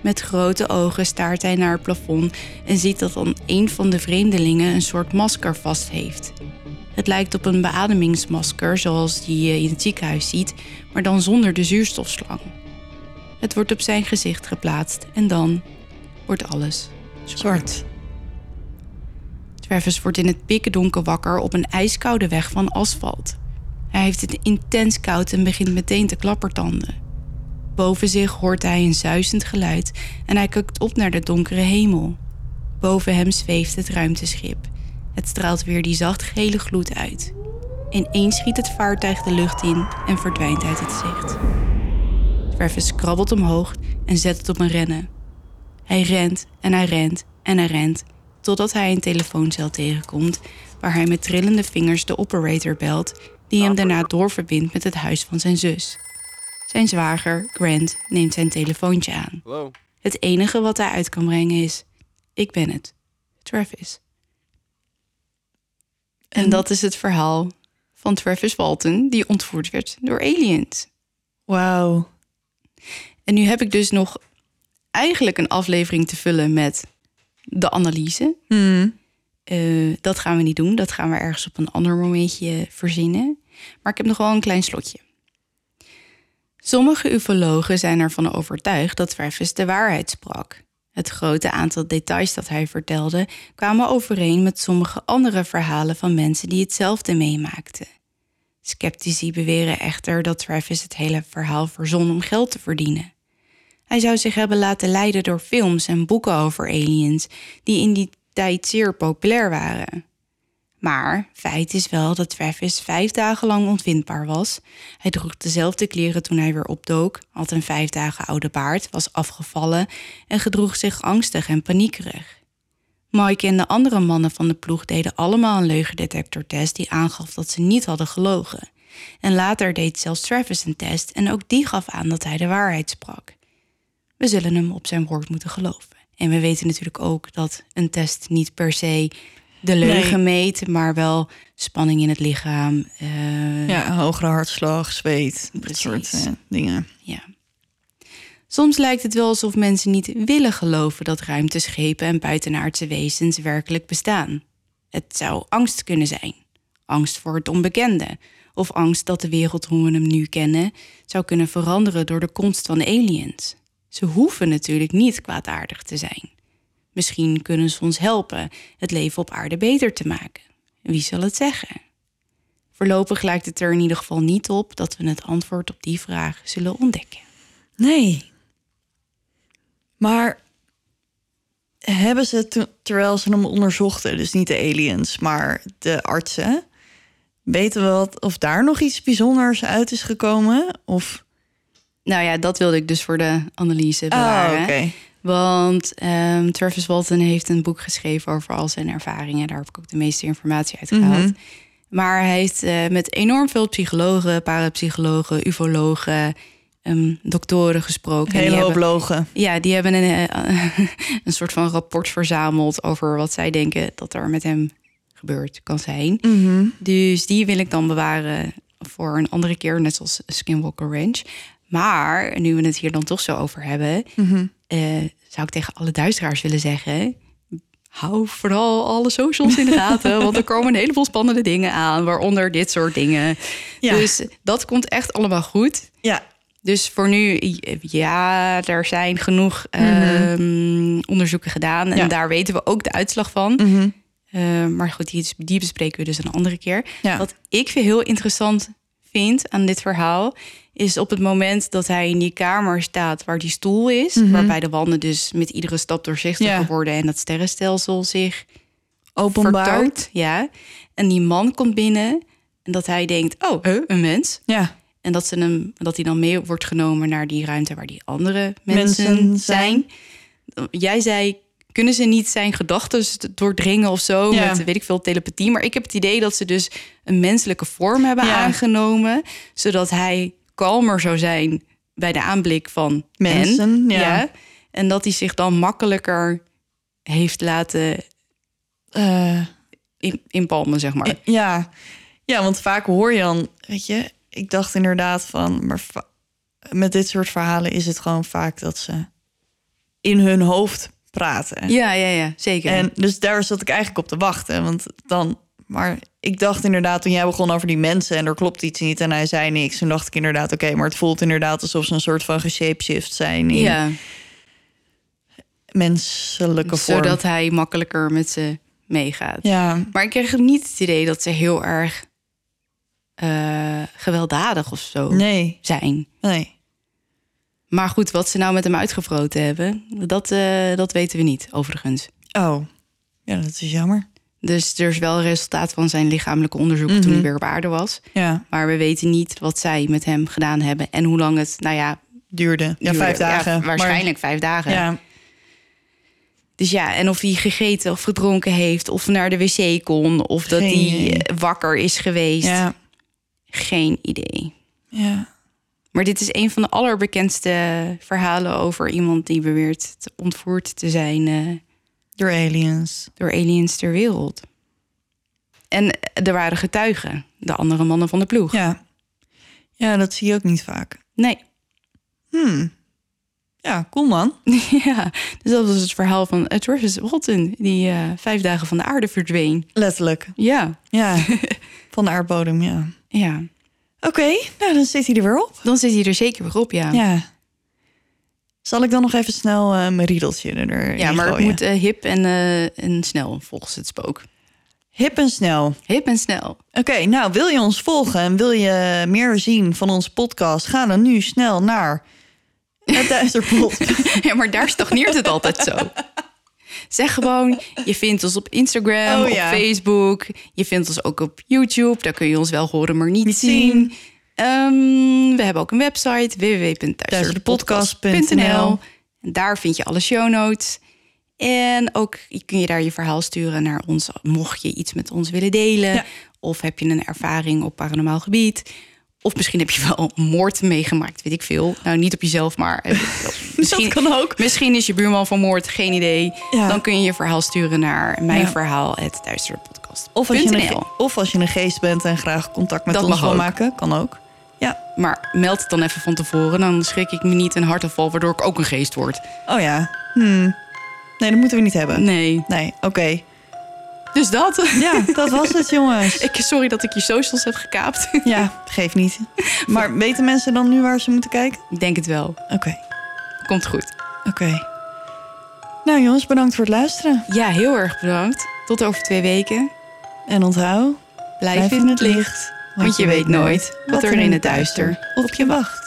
Met grote ogen staart hij naar het plafond en ziet dat dan een van de vreemdelingen een soort masker vast heeft. Het lijkt op een beademingsmasker zoals die je in het ziekenhuis ziet, maar dan zonder de zuurstofslang. Het wordt op zijn gezicht geplaatst en dan wordt alles zwart. Travis wordt in het pikkendonker wakker op een ijskoude weg van asfalt. Hij heeft het intens koud en begint meteen te klappertanden. Boven zich hoort hij een zuizend geluid en hij kijkt op naar de donkere hemel. Boven hem zweeft het ruimteschip. Het straalt weer die zachtgele gloed uit. Ineens schiet het vaartuig de lucht in en verdwijnt uit het zicht. Travis krabbelt omhoog en zet het op een rennen. Hij rent en hij rent en hij rent, totdat hij een telefooncel tegenkomt waar hij met trillende vingers de operator belt, die hem daarna doorverbindt met het huis van zijn zus. Zijn zwager, Grant, neemt zijn telefoontje aan.
Hello.
Het enige wat hij uit kan brengen is: Ik ben het, Travis. En dat is het verhaal van Travis Walton, die ontvoerd werd door aliens.
Wauw.
En nu heb ik dus nog eigenlijk een aflevering te vullen met de analyse.
Hmm.
Eh, dat gaan we niet doen. Dat gaan we ergens op een ander momentje verzinnen. Maar ik heb nog wel een klein slotje. Sommige ufologen zijn ervan overtuigd dat Travis de waarheid sprak. Het grote aantal details dat hij vertelde kwamen overeen met sommige andere verhalen van mensen die hetzelfde meemaakten. Skeptici beweren echter dat Travis het hele verhaal verzon om geld te verdienen. Hij zou zich hebben laten leiden door films en boeken over aliens, die in die tijd zeer populair waren. Maar feit is wel dat Travis vijf dagen lang ontvindbaar was. Hij droeg dezelfde kleren toen hij weer opdook, had een vijf dagen oude baard, was afgevallen en gedroeg zich angstig en paniekerig. Mike en de andere mannen van de ploeg deden allemaal een leugendetectortest die aangaf dat ze niet hadden gelogen. En later deed zelfs Travis een test en ook die gaf aan dat hij de waarheid sprak. We zullen hem op zijn woord moeten geloven. En we weten natuurlijk ook dat een test niet per se de leugen meet, maar wel spanning in het lichaam. eh,
Ja, hogere hartslag, zweet, dat soort eh, dingen.
ja. Soms lijkt het wel alsof mensen niet willen geloven dat ruimteschepen en buitenaardse wezens werkelijk bestaan. Het zou angst kunnen zijn. Angst voor het onbekende. Of angst dat de wereld hoe we hem nu kennen zou kunnen veranderen door de komst van aliens. Ze hoeven natuurlijk niet kwaadaardig te zijn. Misschien kunnen ze ons helpen het leven op aarde beter te maken. Wie zal het zeggen? Voorlopig lijkt het er in ieder geval niet op dat we het antwoord op die vraag zullen ontdekken.
Nee. Maar hebben ze, terwijl ze hem onderzochten, dus niet de aliens, maar de artsen, weten we wat, of daar nog iets bijzonders uit is gekomen? Of...
Nou ja, dat wilde ik dus voor de analyse bewaren.
Ah, oké.
Want ehm, Travis Walton heeft een boek geschreven over al zijn ervaringen. Daar heb ik ook de meeste informatie uit gehaald.
Mhm.
Maar hij heeft eh, met enorm veel psychologen, parapsychologen, ufologen ehm, doktoren gesproken. En
Hele hoop logen.
ja, die hebben een, eh, een soort van rapport verzameld over wat zij denken dat er met hem gebeurd kan zijn.
Mhm.
Dus die wil ik dan bewaren voor een andere keer, net zoals Skinwalker Ranch. Maar nu we het hier dan toch zo over hebben,
Mhm.
Eh, zou ik tegen alle duisteraars willen zeggen. Hou vooral alle socials in de gaten, want er komen een heleboel spannende dingen aan, waaronder dit soort dingen.
Ja.
Dus dat komt echt allemaal goed.
Ja.
Dus voor nu, ja, er zijn genoeg ehm, onderzoeken gedaan. En
Mhm. Ja.
daar weten we ook de uitslag van.
Mhm.
Eh, maar goed, die, die bespreken we dus een andere keer.
Ja.
Wat ik veel heel interessant vind aan dit verhaal... is op het moment dat hij in die kamer staat waar die stoel is... waarbij de wanden dus met iedere stap doorzichtiger
Mhm. Ja.
worden... en dat sterrenstelsel zich
Openbaar.
vertoont. Ja. En die man komt binnen en dat hij denkt... oh, huh, een mens.
Ja.
En dat, ze hem, dat hij dan mee wordt genomen naar die ruimte waar die andere mensen,
Mensen
zijn. Jij zei, kunnen ze niet zijn gedachten doordringen of zo?
Ja.
Met weet ik veel telepathie. Maar ik heb het idee dat ze dus een menselijke vorm hebben
Ja.
aangenomen. Zodat hij kalmer zou zijn bij de aanblik van
Mensen,
hen.
ja.
En dat hij zich dan makkelijker heeft laten
Eh,
in, inpalmen, zeg maar.
ja. ja, want vaak hoor je dan, weet je, ik dacht inderdaad van, maar met dit soort verhalen is het gewoon vaak dat ze in hun hoofd praten.
Ja, ja, ja, zeker.
En dus daar zat ik eigenlijk op te wachten. Want dan, maar ik dacht inderdaad, toen jij begon over die mensen en er klopt iets niet en hij zei niks, toen dacht ik inderdaad, oké, maar het voelt inderdaad alsof ze een soort van geshapeshift zijn in
ja,
menselijke vorm.
zodat hij makkelijker met ze meegaat.
Ja,
Maar ik kreeg niet het idee dat ze heel erg eh, gewelddadig of zo
nee,
zijn.
nee.
Maar goed, wat ze nou met hem uitgevroten hebben, dat, eh, dat weten we niet, overigens.
Oh, ja, dat is jammer.
Dus er is wel resultaat van zijn lichamelijke onderzoek toen
Mhm.
hij weer op aarde was.
Ja,
Maar we weten niet wat zij met hem gedaan hebben en hoe lang het, nou ja,
duurde. Ja,
duurde.
vijf dagen.
waarschijnlijk vijf dagen.
ja,
Dus ja, en of hij gegeten of gedronken heeft, of naar de wc kon, of dat hij
idee.
wakker is geweest.
ja,
Geen idee.
ja.
Maar dit is een van de allerbekendste verhalen over iemand die beweert ontvoerd te zijn eh,
Door aliens.
door aliens ter wereld. En er waren getuigen, de andere mannen van de ploeg.
Ja. ja, dat zie je ook niet vaak.
Nee.
Hmm. Ja, cool man.
ja, dus dat was het verhaal van uh, Travis Walton, die eh, vijf dagen van de aarde verdween.
Letterlijk.
Ja,
Ja, van de aardbodem, ja.
ja.
Oké, nou dan zit hij er weer op.
Dan zit hij er zeker weer op, ja.
Ja. Zal ik dan nog even snel eh, mijn riedeltje er
Ja, maar het moet eh, hip en, eh, en snel volgens het spook.
Hip en snel.
Hip en snel.
Oké, nou wil je ons volgen en wil je meer zien van onze podcast? Ga dan nu snel naar het Duisterpot.
Ja, maar daar stagneert het altijd zo. Zeg gewoon, je vindt ons op Instagram,
Oh,
op
ja.
Facebook. Je vindt ons ook op YouTube. Daar kun je ons wel horen, maar niet,
Niet
zien.
zien.
Ehm, we hebben ook een website, www.thuisdepodcast.nl. Daar vind je alle show notes. En ook kun je daar je verhaal sturen naar ons, mocht je iets met ons willen delen.
Ja.
Of heb je een ervaring op paranormaal gebied. Of misschien heb je wel moord meegemaakt, weet ik veel. Nou, niet op jezelf, maar eh, misschien,
Dat kan ook.
misschien is je buurman vermoord, geen idee.
Ja.
Dan kun je je verhaal sturen naar mijn
Ja.
verhaal, het duisterpodcast.
Of als, je een, of als je een geest bent en graag contact met
Dat
ons wil maken, kan ook. Ja,
Maar meld het dan even van tevoren, dan schrik ik me niet een hartaanval, waardoor ik ook een geest word.
oh ja. Hmm. Nee, dat moeten we niet hebben.
Nee.
Nee, oké.
Dus dat.
Ja, dat was het, jongens.
Ik, sorry dat ik je socials heb gekaapt.
Ja, geeft niet. Maar weten mensen dan nu waar ze moeten kijken?
Ik denk het wel.
Oké,
Komt goed.
oké. Nou jongens, bedankt voor het luisteren.
Ja, heel erg bedankt. Tot over twee weken.
En onthoud,
Blijf, in het licht. Want je weet nooit wat er in het duister
op je wacht.